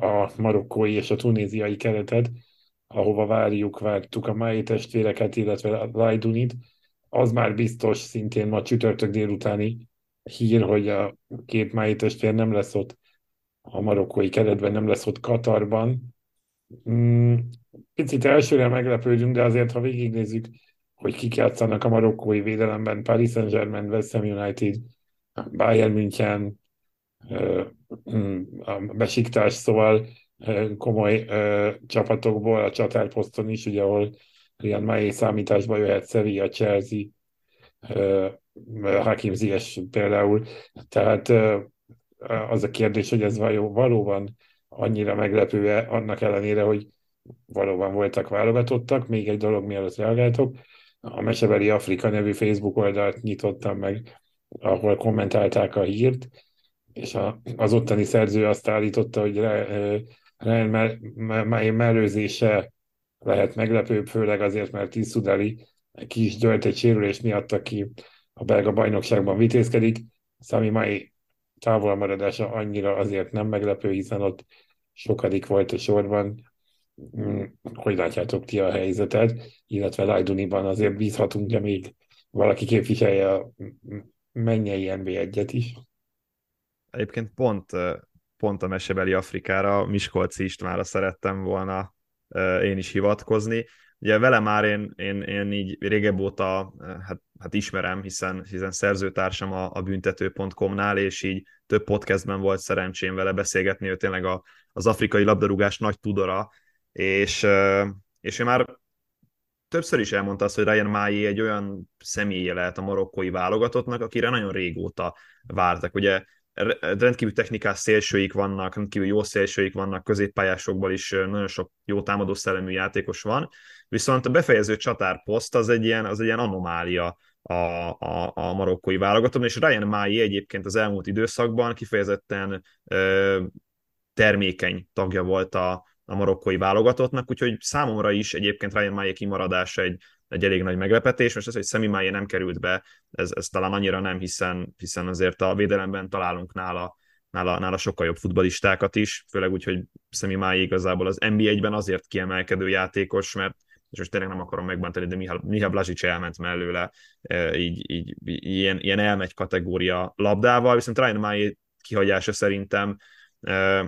a marokkói és a tunéziai keretet, ahova várjuk, vártuk a Mai testvéreket, illetve a Lajdunit. Az már biztos szintén ma csütörtök délutáni hír, hogy a két Mai testvér nem lesz ott a marokkói keretben, nem lesz ott Katarban, Mm, picit elsőre meglepődünk, de azért, ha végignézzük, hogy kik játszanak a marokkói védelemben, Paris Saint-Germain, West Ham United, Bayern München, mm, a Besiktas, szóval komoly csapatokból, a csatárposzton is, ugye, ahol ilyen mai számításba jöhet Sevilla, Chelsea, Hakim Ziyech például. Tehát az a kérdés, hogy ez valóban annyira meglepő annak ellenére, hogy valóban voltak válogatottak. Még egy dolog, mielőtt reagáltok. A Mesebeli Afrika nevű Facebook oldalt nyitottam meg, ahol kommentálták a hírt, és az ottani szerző azt állította, hogy Ryan mellőzése lehet meglepőbb, főleg azért, mert Tiszudali ki is dölt egy sérülés miatt, aki a belga bajnokságban vitézkedik. Szami mai távolmaradása annyira azért nem meglepő, hiszen ott sokadik volt a sorban. Mm, hogy látjátok ti a helyzetet, illetve Lajduniban azért bízhatunk, de még valaki képviselje a mennyei NB1-et is.
Egyébként pont, pont a mesebeli Afrikára Miskolci Istvánra szerettem volna én is hivatkozni. Ugye vele már én, én, én így régebb óta hát, hát ismerem, hiszen, hiszen szerzőtársam a, a büntető.com-nál, és így több podcastben volt szerencsém vele beszélgetni, ő tényleg a, az afrikai labdarúgás nagy tudora, és, és ő már többször is elmondta azt, hogy Ryan Mai egy olyan személye lehet a marokkói válogatottnak, akire nagyon régóta vártak. Ugye rendkívül technikás szélsőik vannak, rendkívül jó szélsőik vannak, középpályásokból is nagyon sok jó támadó szellemű játékos van, viszont a befejező csatárposzt az egy ilyen, az egy ilyen anomália a, a, a marokkói válogatott, és Ryan Mai egyébként az elmúlt időszakban kifejezetten ö, termékeny tagja volt a, a marokkói válogatottnak, úgyhogy számomra is egyébként Ryan Mai kimaradása egy, egy elég nagy meglepetés. Most az, hogy Szemi Mai nem került be, ez, ez talán annyira nem, hiszen, hiszen azért a védelemben találunk nála, nála, nála sokkal jobb futbalistákat is, főleg úgy, hogy Szemi Mai igazából az NBA-ben azért kiemelkedő játékos, mert és most tényleg nem akarom megbántani, de Miha, Miha Blasic elment mellőle, e, így, így, ilyen, ilyen elmegy kategória labdával, viszont Ryan Mai kihagyása szerintem e,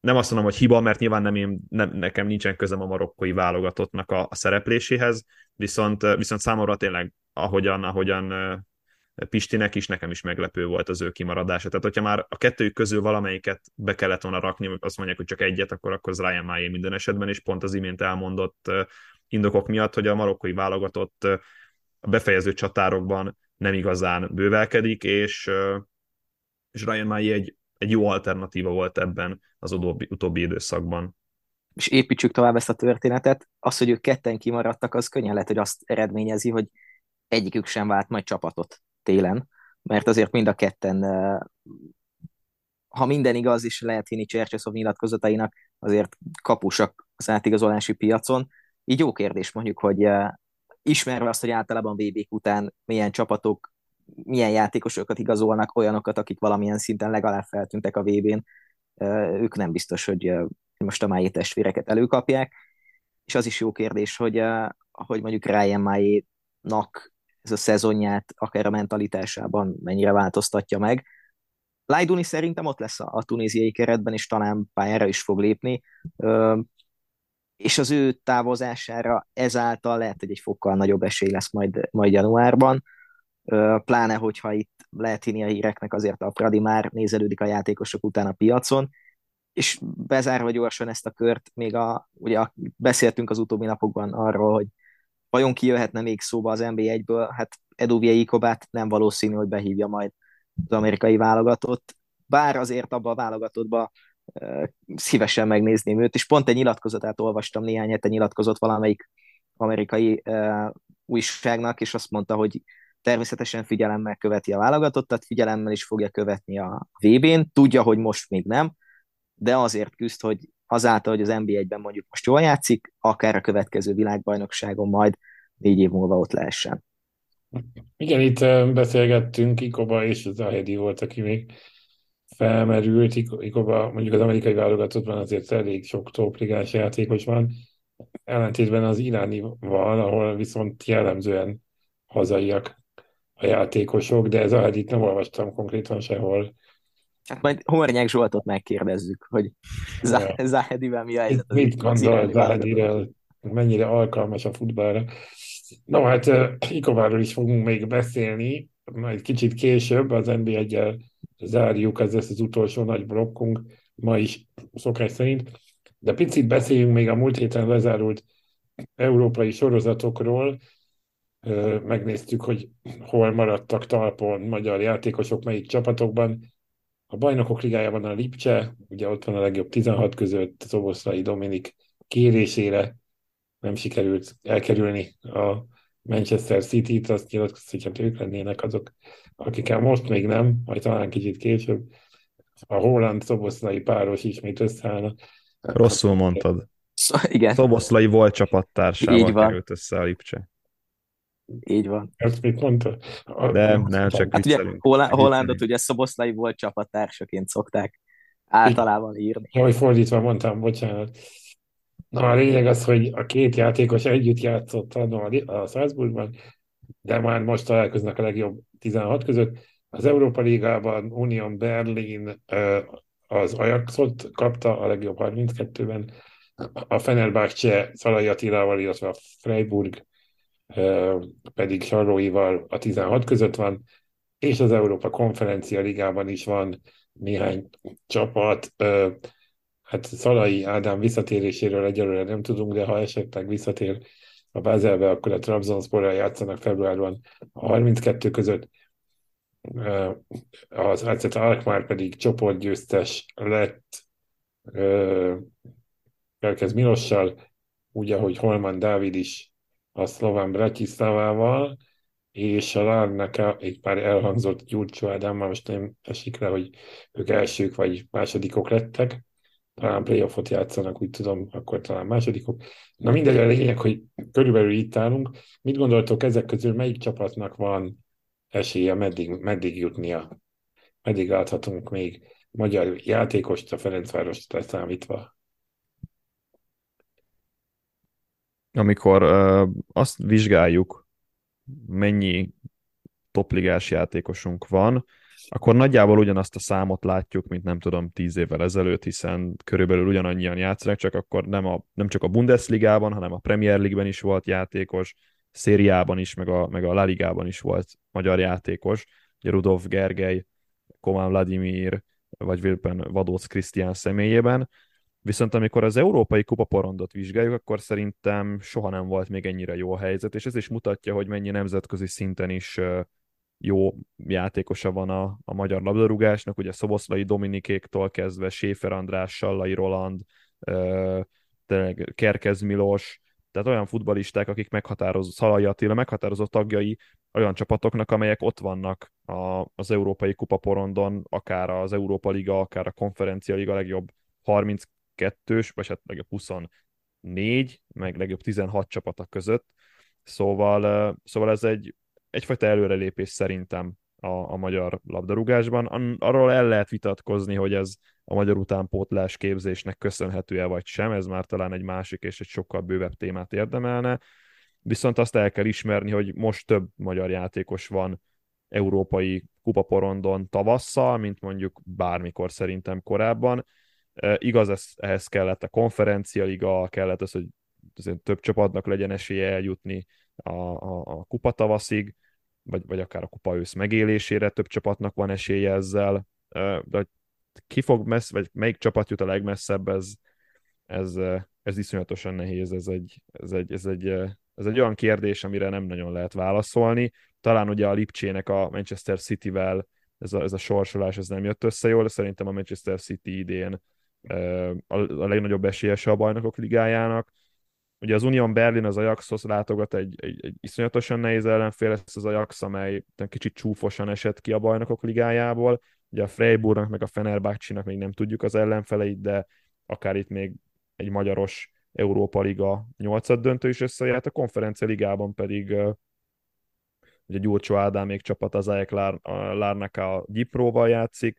nem azt mondom, hogy hiba, mert nyilván nem én, nem, nekem nincsen közem a marokkói válogatottnak a, a szerepléséhez, viszont, viszont számomra tényleg ahogyan, ahogyan Pistinek is, nekem is meglepő volt az ő kimaradása. Tehát, hogyha már a kettőjük közül valamelyiket be kellett volna rakni, azt mondják, hogy csak egyet, akkor, akkor az Ryan Máé minden esetben, és pont az imént elmondott indokok miatt, hogy a marokkói válogatott a befejező csatárokban nem igazán bővelkedik, és, és Ryan Máé egy, egy jó alternatíva volt ebben az utóbbi, utóbbi időszakban.
És építsük tovább ezt a történetet. Az, hogy ők ketten kimaradtak, az könnyen lehet, hogy azt eredményezi, hogy egyikük sem vált majd csapatot télen, mert azért mind a ketten, ha minden igaz, is lehet hinni Csercseszov nyilatkozatainak, azért kapusak az átigazolási piacon. Így jó kérdés mondjuk, hogy ismerve azt, hogy általában vb után milyen csapatok, milyen játékosokat igazolnak, olyanokat, akik valamilyen szinten legalább feltűntek a VB-n, ők nem biztos, hogy most a Májé testvéreket előkapják, és az is jó kérdés, hogy, hogy mondjuk Ryan Májénak ez a szezonját, akár a mentalitásában mennyire változtatja meg. Lajduni szerintem ott lesz a, a tunéziai keretben, és talán pályára is fog lépni, és az ő távozására ezáltal lehet, hogy egy fokkal nagyobb esély lesz majd, majd januárban, ö, pláne, hogyha itt lehet hinni a híreknek, azért a Pradi már nézelődik a játékosok után a piacon, és bezárva gyorsan ezt a kört, még a, ugye beszéltünk az utóbbi napokban arról, hogy vajon ki jöhetne még szóba az NB1-ből, hát Eduvie Ikobát nem valószínű, hogy behívja majd az amerikai válogatott, bár azért abban a válogatottban uh, szívesen megnézném őt, és pont egy nyilatkozatát olvastam, néhány hete nyilatkozott valamelyik amerikai uh, újságnak, és azt mondta, hogy természetesen figyelemmel követi a válogatottat, figyelemmel is fogja követni a VB-n, tudja, hogy most még nem, de azért küzd, hogy azáltal, hogy az NBA-ben mondjuk most jól játszik, akár a következő világbajnokságon majd négy év múlva ott lehessen.
Igen, itt beszélgettünk, Ikoba és az Ahedi volt, aki még felmerült. Ikoba mondjuk az amerikai válogatottban azért elég sok topligás játékos van, ellentétben az iránival, ahol viszont jellemzően hazaiak a játékosok, de ez Ahedit nem olvastam konkrétan sehol
Hát majd Hornyák Zsoltot megkérdezzük, hogy Zahedivel mi a helyzet.
Mit gondol Zahediről, mennyire alkalmas a futballra? No, hát Ikováról is fogunk még beszélni, majd kicsit később, az nb 1 zárjuk, ez lesz az utolsó nagy blokkunk, ma is szokás szerint. De picit beszéljünk még a múlt héten lezárult európai sorozatokról. Megnéztük, hogy hol maradtak talpon magyar játékosok, melyik csapatokban. A bajnokok ligájában a Lipcse, ugye ott van a legjobb 16 között, Szoboszlai Dominik kérésére nem sikerült elkerülni a Manchester City-t, azt nyilatkozta, hogy hát ők lennének azok, akikkel most még nem, majd talán kicsit később. A Holland Szoboszlai páros ismét összeállna.
Rosszul mondtad.
Szó, igen.
Szoboszlai volt csapattársával került össze a Lipcse.
Így van.
Ezt mit mondta?
A, De nem, csak
hát ugye Hollá- Hollandot ugye Szoboszlai volt csapattársaként szokták általában írni.
Jaj, fordítva mondtam, bocsánat. Na, a lényeg az, hogy a két játékos együtt játszott a Salzburgban, de már most találkoznak a legjobb 16 között. Az Európa Ligában Union Berlin az Ajaxot kapta a legjobb 32-ben, a Fenerbahce Szalai Attilával, illetve a Freiburg pedig Sarróival a 16 között van, és az Európa Konferencia Ligában is van néhány csapat, hát Szalai Ádám visszatéréséről egyelőre nem tudunk, de ha esetleg visszatér a Bázelbe, akkor a Trabzonsporral játszanak februárban a 32 között. Az AZ Alkmaar pedig csoportgyőztes lett Kelkez Milossal, úgy, ahogy Holman Dávid is a szlován Bratislavával, és a Lárnaka egy pár elhangzott Gyurcsó Ádám, most nem esik le, hogy ők elsők vagy másodikok lettek, talán playoffot játszanak, úgy tudom, akkor talán másodikok. Na mindegy, a lényeg, hogy körülbelül itt állunk. Mit gondoltok ezek közül, melyik csapatnak van esélye, meddig, meddig jutnia? Meddig láthatunk még magyar játékost a Ferencvárost leszámítva?
Amikor azt vizsgáljuk, mennyi topligás játékosunk van, akkor nagyjából ugyanazt a számot látjuk, mint nem tudom, tíz évvel ezelőtt, hiszen körülbelül ugyanannyian játszanak, csak akkor nem, a, nem csak a Bundesligában, hanem a Premier League-ben is volt játékos, szériában is, meg a, meg a La Ligában is volt magyar játékos, ugye Rudolf Gergely, Komán Vladimir, vagy Vilpen Vadóc Krisztián személyében. Viszont amikor az európai kupaporondot vizsgáljuk, akkor szerintem soha nem volt még ennyire jó a helyzet, és ez is mutatja, hogy mennyi nemzetközi szinten is jó játékosa van a, a magyar labdarúgásnak, ugye Szoboszlai Dominikéktól kezdve Séfer András, Sallai Roland, tényleg Kerkez Milos, tehát olyan futbalisták, akik meghatározó, Szalai Attila meghatározó tagjai olyan csapatoknak, amelyek ott vannak a, az Európai Kupaporondon, akár az Európa Liga, akár a Konferencia Liga legjobb 32-s, vagy hát legjobb 24, meg legjobb 16 csapatok között. Szóval, szóval ez egy egyfajta előrelépés szerintem a, a magyar labdarúgásban. Arról el lehet vitatkozni, hogy ez a magyar utánpótlás képzésnek köszönhető-e vagy sem, ez már talán egy másik és egy sokkal bővebb témát érdemelne. Viszont azt el kell ismerni, hogy most több magyar játékos van európai kupaporondon tavasszal, mint mondjuk bármikor szerintem korábban. Igaz, ez, ehhez kellett a konferencialiga, kellett az, hogy több csapatnak legyen esélye eljutni a, a, a kupa tavaszig, vagy, vagy akár a kupa ősz megélésére több csapatnak van esélye ezzel, de ki fog messz, vagy melyik csapat jut a legmesszebb, ez, ez, ez iszonyatosan nehéz, ez egy, ez, egy, ez, egy, ez egy olyan kérdés, amire nem nagyon lehet válaszolni. Talán ugye a Lipcsének a Manchester City-vel ez a, ez a sorsolás ez nem jött össze jól, de szerintem a Manchester City idén a, legnagyobb esélyese a bajnokok ligájának. Ugye az Union Berlin az Ajaxhoz látogat egy, egy, egy iszonyatosan nehéz ellenfél, ez az Ajax, amely kicsit csúfosan esett ki a bajnokok ligájából. Ugye a Freiburgnak meg a Fenerbahce-nak még nem tudjuk az ellenfeleit, de akár itt még egy magyaros Európa Liga nyolcad döntő is összejárt, a konferencia ligában pedig ugye Gyurcsó Ádámék csapat az Ajax Lár, a Gyipróval játszik,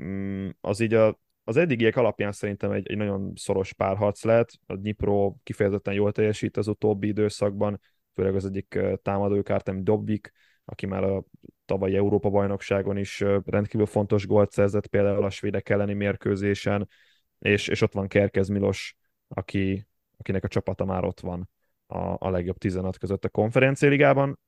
mm, az így a az eddigiek alapján szerintem egy, egy nagyon szoros párharc lehet. A Dnipro kifejezetten jól teljesít az utóbbi időszakban, főleg az egyik támadókártem Dobbik aki már a tavalyi Európa-bajnokságon is rendkívül fontos gólt szerzett, például a svédek elleni mérkőzésen, és, és ott van Kerkez Milos, aki, akinek a csapata már ott van a, a legjobb 16 között a konferenciáligában.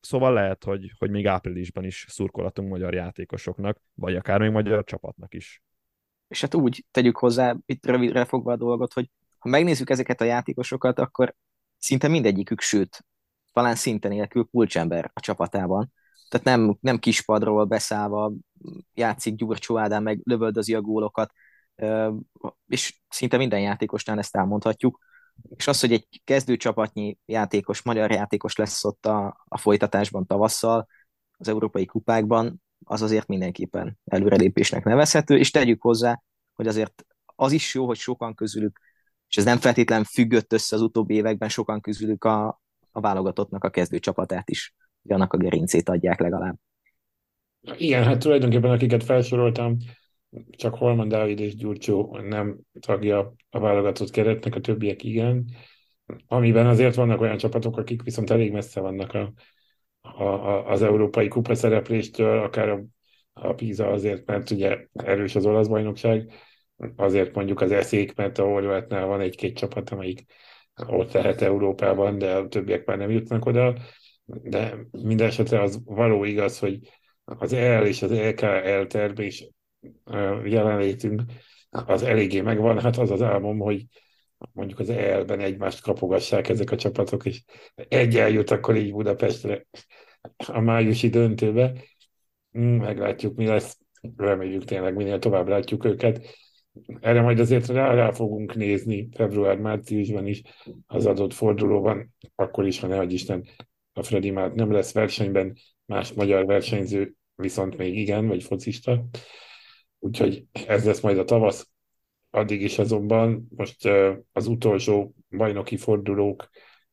Szóval lehet, hogy, hogy még áprilisban is szurkolatunk magyar játékosoknak, vagy akár még magyar csapatnak is.
És hát úgy tegyük hozzá, itt rövidre fogva a dolgot, hogy ha megnézzük ezeket a játékosokat, akkor szinte mindegyikük, sőt, talán szinte nélkül kulcsember a csapatában. Tehát nem, nem kispadról beszállva játszik Gyurcsó Ádám, meg lövöldözi a gólokat, és szinte minden játékosnál ezt elmondhatjuk. És az, hogy egy kezdőcsapatnyi játékos, magyar játékos lesz ott a, a folytatásban tavasszal, az európai kupákban, az azért mindenképpen előrelépésnek nevezhető, és tegyük hozzá, hogy azért az is jó, hogy sokan közülük, és ez nem feltétlenül függött össze az utóbbi években, sokan közülük a, a válogatottnak a kezdőcsapatát is, hogy annak a gerincét adják legalább.
Igen, hát tulajdonképpen akiket felsoroltam, csak Holman Dávid és Gyurcsó nem tagja a válogatott keretnek, a többiek igen. Amiben azért vannak olyan csapatok, akik viszont elég messze vannak a, a, a, az európai kupa szerepléstől, akár a, a PISA azért, mert ugye erős az olasz bajnokság, azért mondjuk az eszék, mert a Horvátnál van egy-két csapat, amelyik ott lehet Európában, de a többiek már nem jutnak oda. De minden esetre az való igaz, hogy az EL és az EKL termés jelenlétünk az eléggé megvan. Hát az az álmom, hogy mondjuk az EL-ben egymást kapogassák ezek a csapatok, és egy eljut akkor így Budapestre a májusi döntőbe. Hmm, meglátjuk, mi lesz. Reméljük tényleg minél tovább látjuk őket. Erre majd azért rá, rá fogunk nézni február-márciusban is az adott fordulóban, akkor is, ha ne Isten a Freddy már nem lesz versenyben, más magyar versenyző viszont még igen, vagy focista. Úgyhogy ez lesz majd a tavasz. Addig is azonban most az utolsó bajnoki fordulók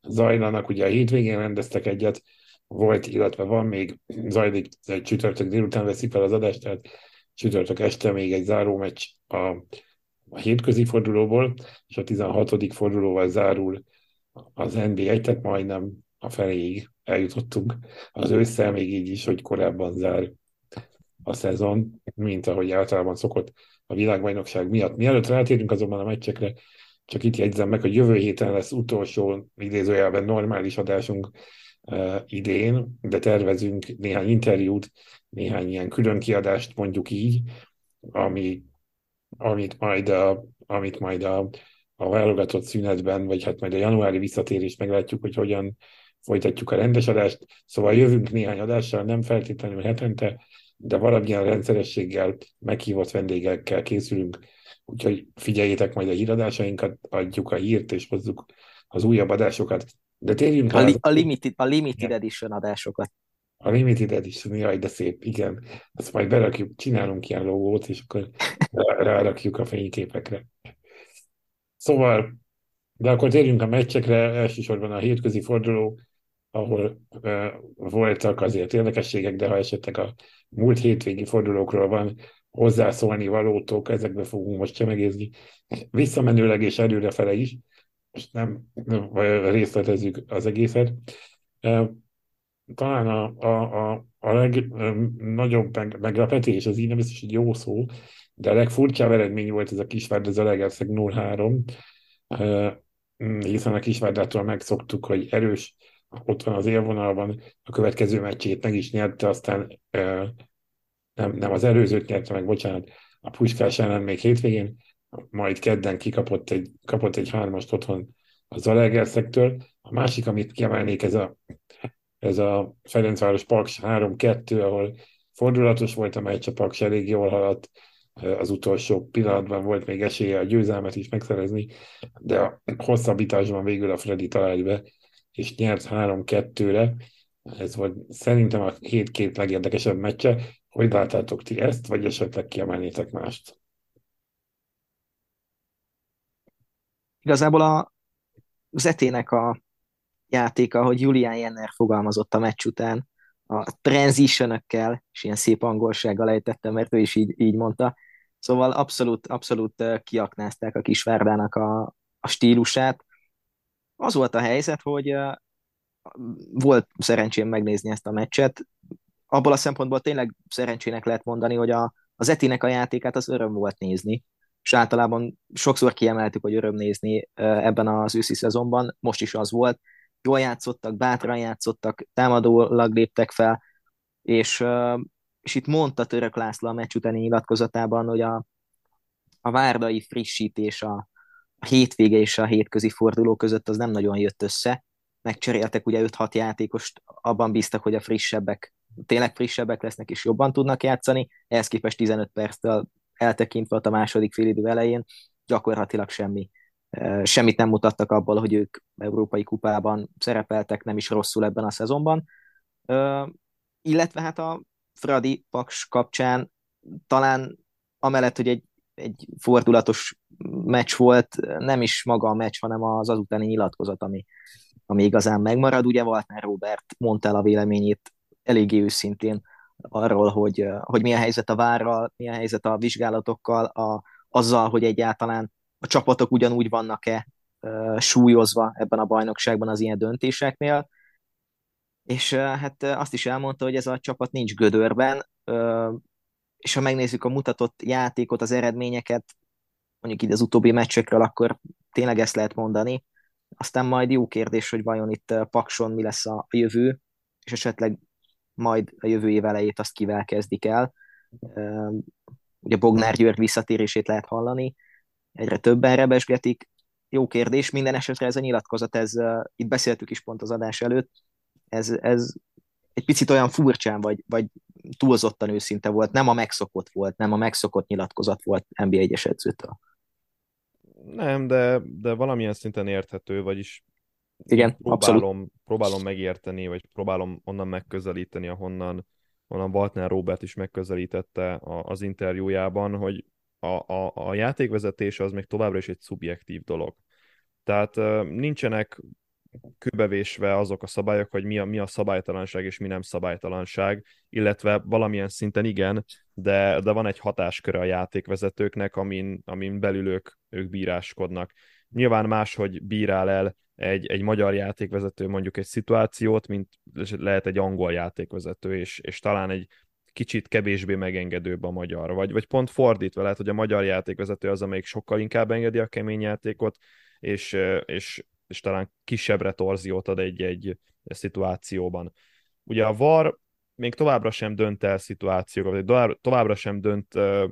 zajlanak. Ugye a hétvégén rendeztek egyet, volt, illetve van még, zajlik egy csütörtök délután veszik fel az adást, tehát csütörtök este még egy záró meccs a, a hétközi fordulóból, és a 16. fordulóval zárul az NBA, tehát majdnem a feléig eljutottunk az ősszel, még így is, hogy korábban zár a szezon, mint ahogy általában szokott a világbajnokság miatt. Mielőtt rátérünk azonban a meccsekre, csak itt jegyzem meg, hogy jövő héten lesz utolsó idézőjelben normális adásunk uh, idén, de tervezünk néhány interjút, néhány ilyen külön kiadást mondjuk így, ami, amit majd a, amit majd a, a válogatott szünetben, vagy hát majd a januári visszatérés meglátjuk, hogy hogyan folytatjuk a rendes adást. Szóval jövünk néhány adással, nem feltétlenül hetente, de valamilyen rendszerességgel, meghívott vendégekkel készülünk, úgyhogy figyeljétek majd a híradásainkat, adjuk a hírt és hozzuk az újabb adásokat. De térjünk
a, li- a, limited, a limited edition adásokat.
A limited edition, jaj, de szép, igen. Azt majd berakjuk, csinálunk ilyen logót, és akkor rárakjuk a fényképekre. Szóval, de akkor térjünk a meccsekre, elsősorban a hétközi forduló, ahol uh, voltak azért érdekességek, de ha esetleg a múlt hétvégi fordulókról van hozzászólni valótok, ezekbe fogunk most csemegézni, visszamenőleg és előrefele is, most nem, nem részletezzük az egészet. Talán a, a, a, a legnagyobb meg, meglepetés, az így nem biztos, hogy jó szó, de a legfurcsább eredmény volt ez a Kisvárd, ez a Legerszeg 0-3, hiszen a Kisvárdától megszoktuk, hogy erős, ott van az élvonalban, a következő meccsét meg is nyerte, aztán nem, nem az előzőt nyerte meg, bocsánat, a Puskás ellen még hétvégén, majd kedden kikapott egy, kapott egy hármast otthon a Zalegerszektől. A másik, amit kiemelnék, ez a, ez a Ferencváros Paks 3-2, ahol fordulatos volt a meccs, a Paks elég jól haladt, az utolsó pillanatban volt még esélye a győzelmet is megszerezni, de a hosszabbításban végül a Freddy talált be, és nyert 3-2-re. Ez volt szerintem a hét két legérdekesebb meccse. Hogy láttátok ti ezt, vagy esetleg kiemelnétek mást?
Igazából a Zetének a játéka, hogy Julian Jenner fogalmazott a meccs után, a transition és ilyen szép angolsággal ejtettem, mert ő is így, így mondta. Szóval abszolút, abszolút kiaknázták a Kisvárdának a, a stílusát. Az volt a helyzet, hogy volt szerencsém megnézni ezt a meccset. Abból a szempontból tényleg szerencsének lehet mondani, hogy a, az Etinek a játékát az öröm volt nézni, és általában sokszor kiemeltük, hogy öröm nézni ebben az őszi szezonban, most is az volt. Jól játszottak, bátran játszottak, támadólag léptek fel, és, és itt mondta Török László a meccs utáni nyilatkozatában, hogy a, a várdai frissítés a, a hétvége és a hétközi forduló között az nem nagyon jött össze. Megcseréltek ugye 5-6 játékost, abban bíztak, hogy a frissebbek tényleg frissebbek lesznek és jobban tudnak játszani, ehhez képest 15 perctől eltekintve a második félidő elején gyakorlatilag semmi. Semmit nem mutattak abból, hogy ők Európai Kupában szerepeltek, nem is rosszul ebben a szezonban. Illetve hát a Fradi Paks kapcsán talán amellett, hogy egy, egy fordulatos meccs volt, nem is maga a meccs, hanem az azutáni nyilatkozat, ami, ami igazán megmarad. Ugye Waltner Robert mondta el a véleményét eléggé őszintén arról, hogy, hogy milyen helyzet a várral, milyen helyzet a vizsgálatokkal, a, azzal, hogy egyáltalán a csapatok ugyanúgy vannak-e súlyozva ebben a bajnokságban az ilyen döntéseknél. És hát azt is elmondta, hogy ez a csapat nincs gödörben, és ha megnézzük a mutatott játékot, az eredményeket, mondjuk így az utóbbi meccsekről, akkor tényleg ezt lehet mondani. Aztán majd jó kérdés, hogy vajon itt Pakson mi lesz a jövő, és esetleg majd a jövő év elejét azt kivel kezdik el. Ugye Bognár György visszatérését lehet hallani, egyre többen rebesgetik. Jó kérdés, minden esetre ez a nyilatkozat, ez, itt beszéltük is pont az adás előtt, ez, ez egy picit olyan furcsán, vagy, vagy túlzottan őszinte volt, nem a megszokott volt, nem a megszokott nyilatkozat volt NBA egyes edzőtől.
Nem, de, de valamilyen szinten érthető, vagyis
igen,
próbálom,
abszolút.
próbálom megérteni, vagy próbálom onnan megközelíteni, ahonnan, onnan Waltner Robert is megközelítette a, az interjújában, hogy a, a, a játékvezetés az még továbbra is egy szubjektív dolog. Tehát nincsenek kőbevésve azok a szabályok, hogy mi a, mi a szabálytalanság és mi nem szabálytalanság, illetve valamilyen szinten igen, de, de van egy hatásköre a játékvezetőknek, amin, amin belül ők, ők bíráskodnak. Nyilván máshogy bírál el egy, egy magyar játékvezető mondjuk egy szituációt, mint lehet egy angol játékvezető, és, és talán egy kicsit kevésbé megengedőbb a magyar, vagy, vagy pont fordítva, lehet, hogy a magyar játékvezető az, amelyik sokkal inkább engedi a kemény játékot, és, és, és talán kisebbre torziót ad egy-egy egy szituációban. Ugye a VAR még továbbra sem dönt el szituációkat, vagy továbbra sem dönt uh,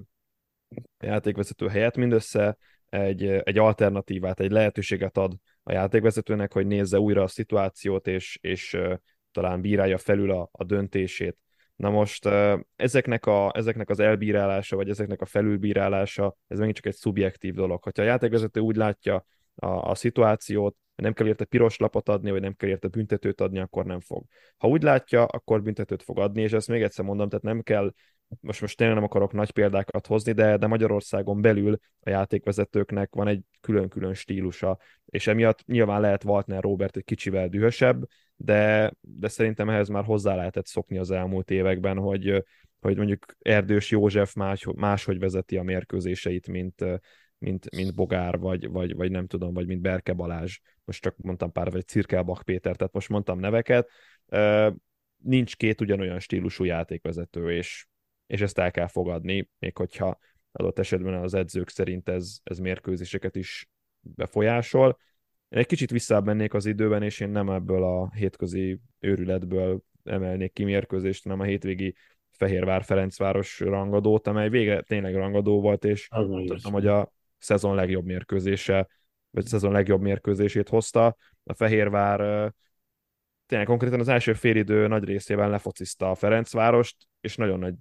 játékvezető helyet, mindössze egy, egy alternatívát, egy lehetőséget ad a játékvezetőnek, hogy nézze újra a szituációt, és, és uh, talán bírálja felül a, a döntését. Na most uh, ezeknek, a, ezeknek az elbírálása, vagy ezeknek a felülbírálása, ez megint csak egy szubjektív dolog. Ha a játékvezető úgy látja a, a szituációt, nem kell érte piros lapot adni, vagy nem kell érte büntetőt adni, akkor nem fog. Ha úgy látja, akkor büntetőt fog adni, és ezt még egyszer mondom, tehát nem kell most, most tényleg nem akarok nagy példákat hozni, de, de Magyarországon belül a játékvezetőknek van egy külön-külön stílusa, és emiatt nyilván lehet Waltner Robert egy kicsivel dühösebb, de, de szerintem ehhez már hozzá lehetett szokni az elmúlt években, hogy, hogy mondjuk Erdős József más, máshogy vezeti a mérkőzéseit, mint, mint, mint Bogár, vagy, vagy, vagy nem tudom, vagy mint Berke Balázs. Most csak mondtam pár, vagy Cirkelbach Péter, tehát most mondtam neveket. Nincs két ugyanolyan stílusú játékvezető, és és ezt el kell fogadni, még hogyha adott esetben az edzők szerint ez, ez mérkőzéseket is befolyásol. Én egy kicsit visszább mennék az időben, és én nem ebből a hétközi őrületből emelnék ki mérkőzést, hanem a hétvégi Fehérvár-Ferencváros rangadót, amely vége tényleg rangadó volt, és tudom, hogy a szezon legjobb mérkőzése, vagy szezon legjobb mérkőzését hozta. A Fehérvár tényleg konkrétan az első félidő nagy részében lefociszta a Ferencvárost, és nagyon nagy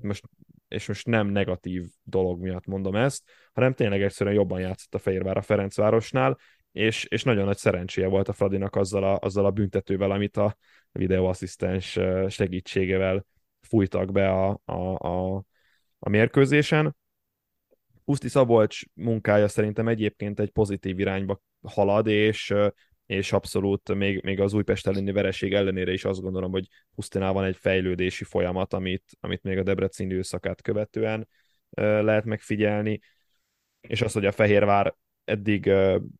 most, és most nem negatív dolog miatt mondom ezt, hanem tényleg egyszerűen jobban játszott a Fehérvár a Ferencvárosnál, és, és nagyon nagy szerencséje volt a Fradinak azzal a, azzal a büntetővel, amit a videoasszisztens segítségével fújtak be a, a, a, a mérkőzésen. Puszti Szabolcs munkája szerintem egyébként egy pozitív irányba halad, és és abszolút még, még az Újpest elleni vereség ellenére is azt gondolom, hogy Pusztinál van egy fejlődési folyamat, amit, amit még a Debrecen időszakát követően lehet megfigyelni, és az, hogy a Fehérvár eddig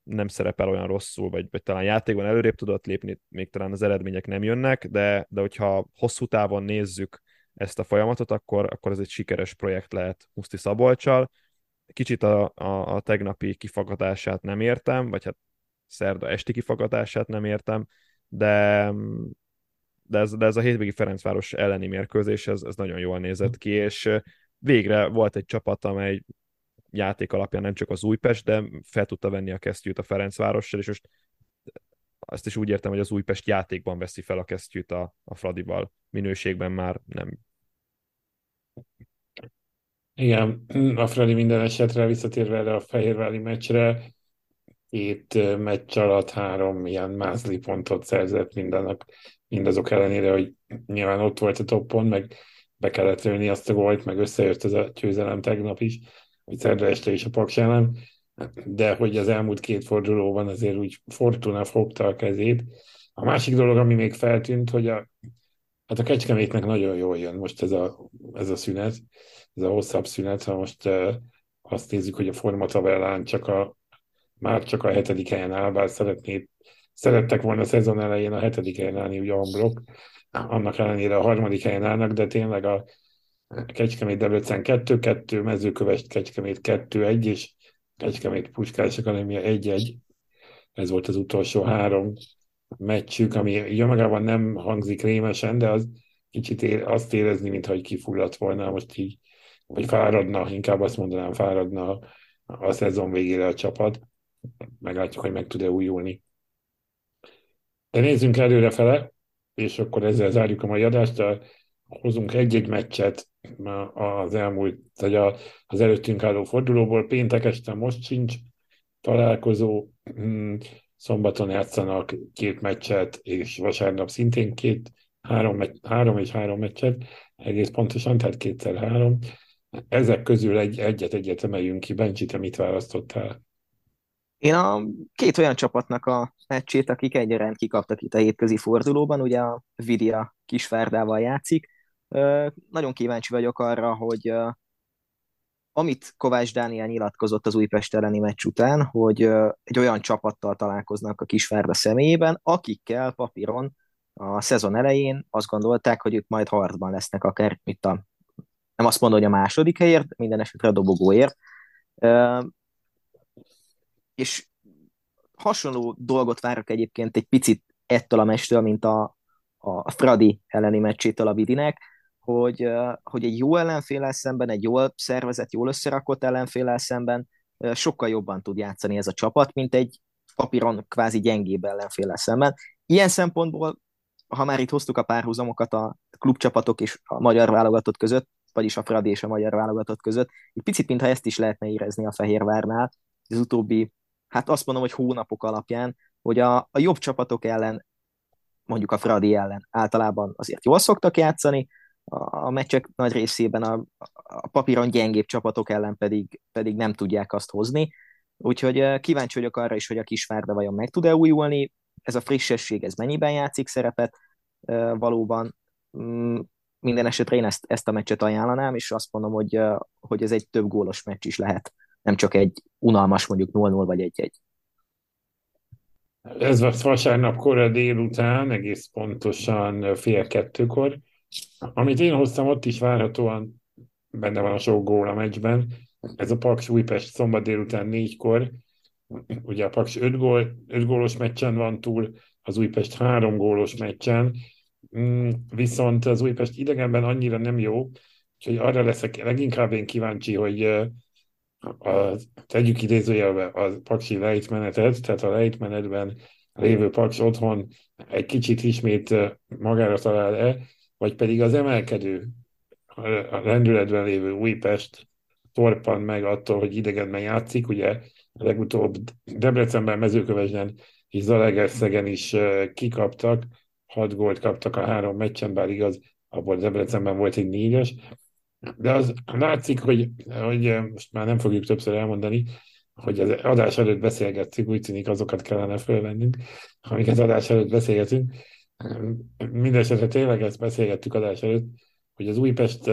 nem szerepel olyan rosszul, vagy, vagy talán játékban előrébb tudott lépni, még talán az eredmények nem jönnek, de, de hogyha hosszú távon nézzük ezt a folyamatot, akkor, akkor ez egy sikeres projekt lehet Muszti Szabolcsal. Kicsit a, a, a tegnapi kifagadását nem értem, vagy hát szerda esti kifagadását nem értem, de, de, ez, de ez a hétvégi Ferencváros elleni mérkőzés, ez, ez nagyon jól nézett ki, és végre volt egy csapat, amely játék alapján nem csak az Újpest, de fel tudta venni a kesztyűt a Ferencvárossal, és most azt is úgy értem, hogy az Újpest játékban veszi fel a kesztyűt a, a Fradival, minőségben már nem.
Igen, a Fradi minden esetre visszatérve erre a Fehérvári meccsre, két meccs alatt három ilyen mázli pontot szerzett mindennek, mindazok ellenére, hogy nyilván ott volt a toppon, meg be kellett lőni azt a gólt, meg összejött ez a győzelem tegnap is hogy szerdra este is a Paks ellen, de hogy az elmúlt két fordulóban azért úgy Fortuna fogta a kezét. A másik dolog, ami még feltűnt, hogy a, hát a Kecskemétnek nagyon jól jön most ez a, ez a szünet, ez a hosszabb szünet, ha most azt nézzük, hogy a formatabellán csak a, már csak a hetedik helyen áll, bár szeretnék, szerettek volna a szezon elején a hetedik helyen állni, ugye Ambrok, annak ellenére a harmadik helyen állnak, de tényleg a, Kecskemét Debrecen 2-2, Mezőköves Kecskemét 2-1, és Kecskemét Puskás Akadémia 1-1. Ez volt az utolsó három meccsük, ami magában nem hangzik rémesen, de az kicsit ér, azt érezni, mintha kifulladt volna most így, vagy fáradna, inkább azt mondanám, fáradna a szezon végére a csapat. Meglátjuk, hogy meg tud-e újulni. De nézzünk előre fele, és akkor ezzel zárjuk a mai adást. Hozunk egy-egy meccset az elmúlt, vagy az előttünk álló fordulóból. Péntek este most sincs találkozó, hmm, szombaton játszanak két meccset, és vasárnap szintén két, három, három és három meccset, egész pontosan, tehát kétszer három. Ezek közül egy, egyet egyet emeljünk ki. Bencsi, te mit választottál?
Én a két olyan csapatnak a meccsét, akik egyaránt kikaptak itt a hétközi fordulóban, ugye a Vidia Kisvárdával játszik, nagyon kíváncsi vagyok arra, hogy amit Kovács Dániel nyilatkozott az Újpest elleni meccs után, hogy egy olyan csapattal találkoznak a Kisvárda személyében, akikkel papíron a szezon elején azt gondolták, hogy ők majd harcban lesznek akár itt a, nem azt mondom, hogy a második helyért, minden esetre a dobogóért. És hasonló dolgot várok egyébként egy picit ettől a mestől, mint a, a Fradi elleni meccsétől a Vidinek, hogy, hogy egy jó ellenféllel szemben, egy jól szervezett, jól összerakott ellenféllel szemben sokkal jobban tud játszani ez a csapat, mint egy papíron kvázi gyengébb ellenféllel szemben. Ilyen szempontból, ha már itt hoztuk a párhuzamokat a klubcsapatok és a magyar válogatott között, vagyis a Fradi és a magyar válogatott között, egy picit, mintha ezt is lehetne érezni a Fehérvárnál, az utóbbi, hát azt mondom, hogy hónapok alapján, hogy a, a jobb csapatok ellen, mondjuk a Fradi ellen általában azért jól szoktak játszani, a meccsek nagy részében a, a papíron gyengébb csapatok ellen pedig, pedig nem tudják azt hozni. Úgyhogy kíváncsi vagyok arra is, hogy a Kisvárda vajon meg tud-e újulni, ez a frissesség, ez mennyiben játszik szerepet valóban. Minden esetre én ezt, ezt a meccset ajánlanám, és azt mondom, hogy, hogy ez egy több gólos meccs is lehet, nem csak egy unalmas mondjuk 0-0 vagy 1-1.
Ez a vasárnap kora délután, egész pontosan fél kettőkor amit én hoztam, ott is várhatóan benne van a sok gól a meccsben. Ez a Paks Újpest szombat délután négykor. Ugye a Paks 5 gól, öt gólos meccsen van túl, az Újpest három gólos meccsen. Mm, viszont az Újpest idegenben annyira nem jó, úgyhogy arra leszek leginkább én kíváncsi, hogy a, tegyük idézőjelbe a paksi lejtmenetet, tehát a lejtmenetben lévő Paks otthon egy kicsit ismét magára talál-e, vagy pedig az emelkedő, a rendületben lévő Újpest torpan meg attól, hogy idegenben játszik, ugye legutóbb Debrecenben, Mezőkövesden és Zalaegerszegen is kikaptak, hat gólt kaptak a három meccsen, bár igaz, abból Debrecenben volt egy négyes, de az látszik, hogy, hogy most már nem fogjuk többször elmondani, hogy az adás előtt beszélgettük, úgy tűnik azokat kellene fölvennünk, amiket adás előtt beszélgetünk, Mindenesetre tényleg ezt beszélgettük adás előtt, hogy az Újpest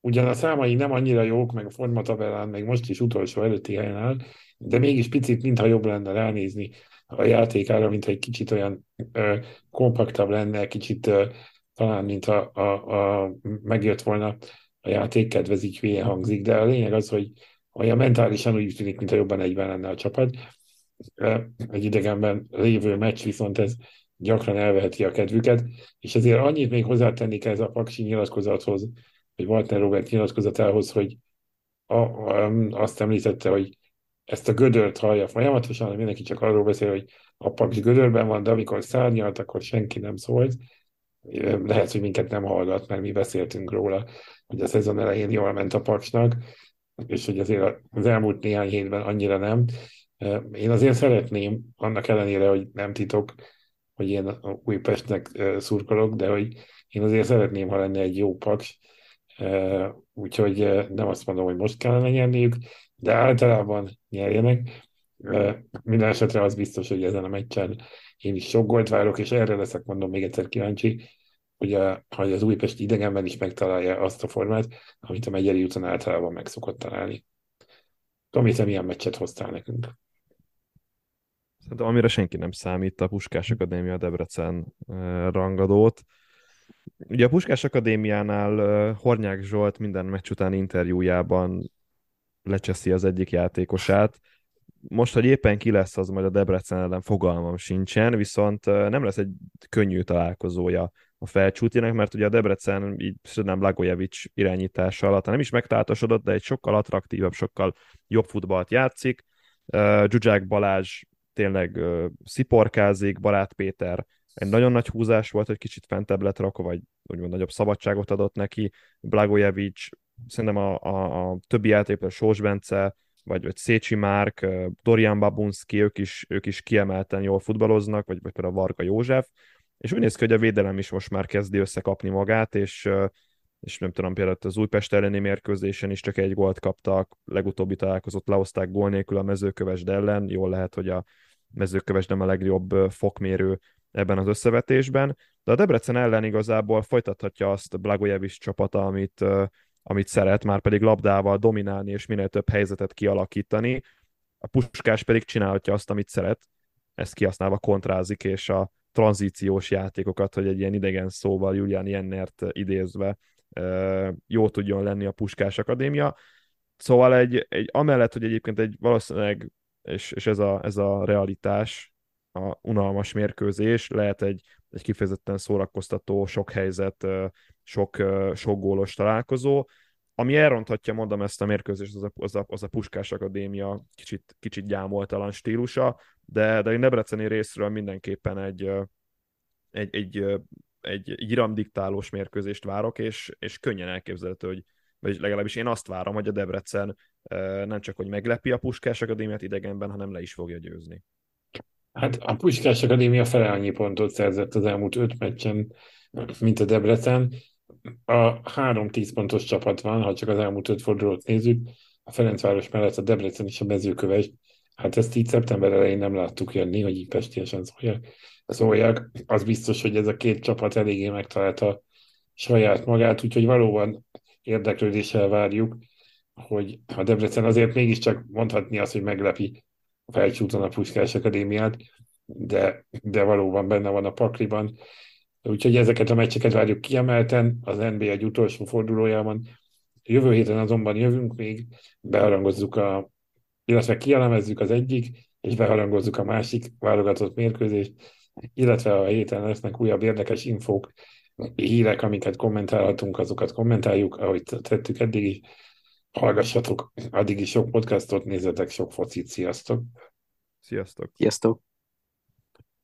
ugyan a számai nem annyira jók, meg a formatabellán, meg most is utolsó előtti helyen áll, de mégis picit, mintha jobb lenne ránézni a játékára, mint egy kicsit olyan ö, kompaktabb lenne, kicsit ö, talán, mint a, a, a, megjött volna a játék, kedvez így hülye hangzik, de a lényeg az, hogy olyan mentálisan úgy tűnik, mintha jobban egyben lenne a csapat. Egy idegenben lévő meccs viszont ez gyakran elveheti a kedvüket, és ezért annyit még hozzátennék ez a Paksi nyilatkozathoz, vagy Walter Robert nyilatkozatához, hogy a, a, azt említette, hogy ezt a gödört hallja folyamatosan, mindenki csak arról beszél, hogy a Paks gödörben van, de amikor szárnyalt, akkor senki nem szólt. Lehet, hogy minket nem hallgat, mert mi beszéltünk róla, hogy a szezon elején jól ment a Paksnak, és hogy azért az elmúlt néhány hétben annyira nem. Én azért szeretném, annak ellenére, hogy nem titok, hogy én a Újpestnek szurkolok, de hogy én azért szeretném, ha lenne egy jó paks, úgyhogy nem azt mondom, hogy most kellene nyerniük, de általában nyerjenek. Minden esetre az biztos, hogy ezen a meccsen én is sok gólt várok, és erre leszek, mondom még egyszer kíváncsi, hogy, a, hogy az Újpest idegenben is megtalálja azt a formát, amit a Megyeri úton általában meg szokott találni. Tomi, te milyen meccset hoztál nekünk?
Szerintem amire senki nem számít, a Puskás Akadémia Debrecen rangadót. Ugye a Puskás Akadémiánál Hornyák Zsolt minden meccs után interjújában lecseszi az egyik játékosát. Most, hogy éppen ki lesz, az majd a Debrecen ellen fogalmam sincsen, viszont nem lesz egy könnyű találkozója a felcsútjának, mert ugye a Debrecen így nem Blagojevic irányítása alatt nem is megtáltosodott, de egy sokkal attraktívabb, sokkal jobb futballt játszik. Zsuzsák Balázs tényleg sziporkázik, Barát Péter egy nagyon nagy húzás volt, hogy kicsit fentebb lett rakva, vagy úgymond nagyobb szabadságot adott neki. Blagojevic, szerintem a, a, a többi játékos, Sós Bence, vagy, vagy Szécsi Márk, Dorian Babunski, ők is, ők is kiemelten jól futballoznak, vagy, vagy például Varga József, és úgy néz ki, hogy a védelem is most már kezdi összekapni magát, és, és nem tudom, például az Újpest elleni mérkőzésen is csak egy gólt kaptak, legutóbbi találkozott lehozták gól nélkül a mezőkövesd ellen, jól lehet, hogy a mezőkövesd nem a legjobb fokmérő ebben az összevetésben, de a Debrecen ellen igazából folytathatja azt Blagojevic csapata, amit, amit szeret, már pedig labdával dominálni és minél több helyzetet kialakítani. A Puskás pedig csinálhatja azt, amit szeret, ezt kihasználva kontrázik, és a tranzíciós játékokat, hogy egy ilyen idegen szóval Julian Jennert idézve jó tudjon lenni a Puskás Akadémia. Szóval egy, egy amellett, hogy egyébként egy valószínűleg, és, és ez, a, ez a realitás, a unalmas mérkőzés, lehet egy, egy kifejezetten szórakoztató, sok helyzet, sok, sok gólos találkozó. Ami elronthatja, mondom, ezt a mérkőzést, az a, az a, az a Puskás Akadémia kicsit, kicsit gyámoltalan stílusa, de, de a Debreceni részről mindenképpen egy, egy, egy, egy, egy iramdiktálós mérkőzést várok, és, és könnyen elképzelhető, hogy vagy legalábbis én azt várom, hogy a Debrecen nem csak, hogy meglepi a Puskás Akadémiát idegenben, hanem le is fogja győzni.
Hát a Puskás Akadémia fele annyi pontot szerzett az elmúlt öt meccsen, mint a Debrecen. A három tíz pontos csapat van, ha csak az elmúlt öt fordulót nézzük. A Ferencváros mellett a Debrecen és a mezőköves. Hát ezt így szeptember elején nem láttuk jönni, hogy így pestiesen szólják. szólják. Az biztos, hogy ez a két csapat eléggé megtalálta saját magát, úgyhogy valóban érdeklődéssel várjuk, hogy a Debrecen azért mégiscsak mondhatni azt, hogy meglepi felcsúton a Puskás Akadémiát, de, de valóban benne van a pakliban. Úgyhogy ezeket a meccseket várjuk kiemelten az NBA egy utolsó fordulójában. Jövő héten azonban jövünk még, beharangozzuk a, illetve kielemezzük az egyik, és beharangozzuk a másik válogatott mérkőzést, illetve a héten lesznek újabb érdekes infók, hírek, amiket kommentálhatunk, azokat kommentáljuk, ahogy tettük eddig is. Hallgassatok addig is sok podcastot, nézzetek sok focit, sziasztok!
Sziasztok!
Sziasztok!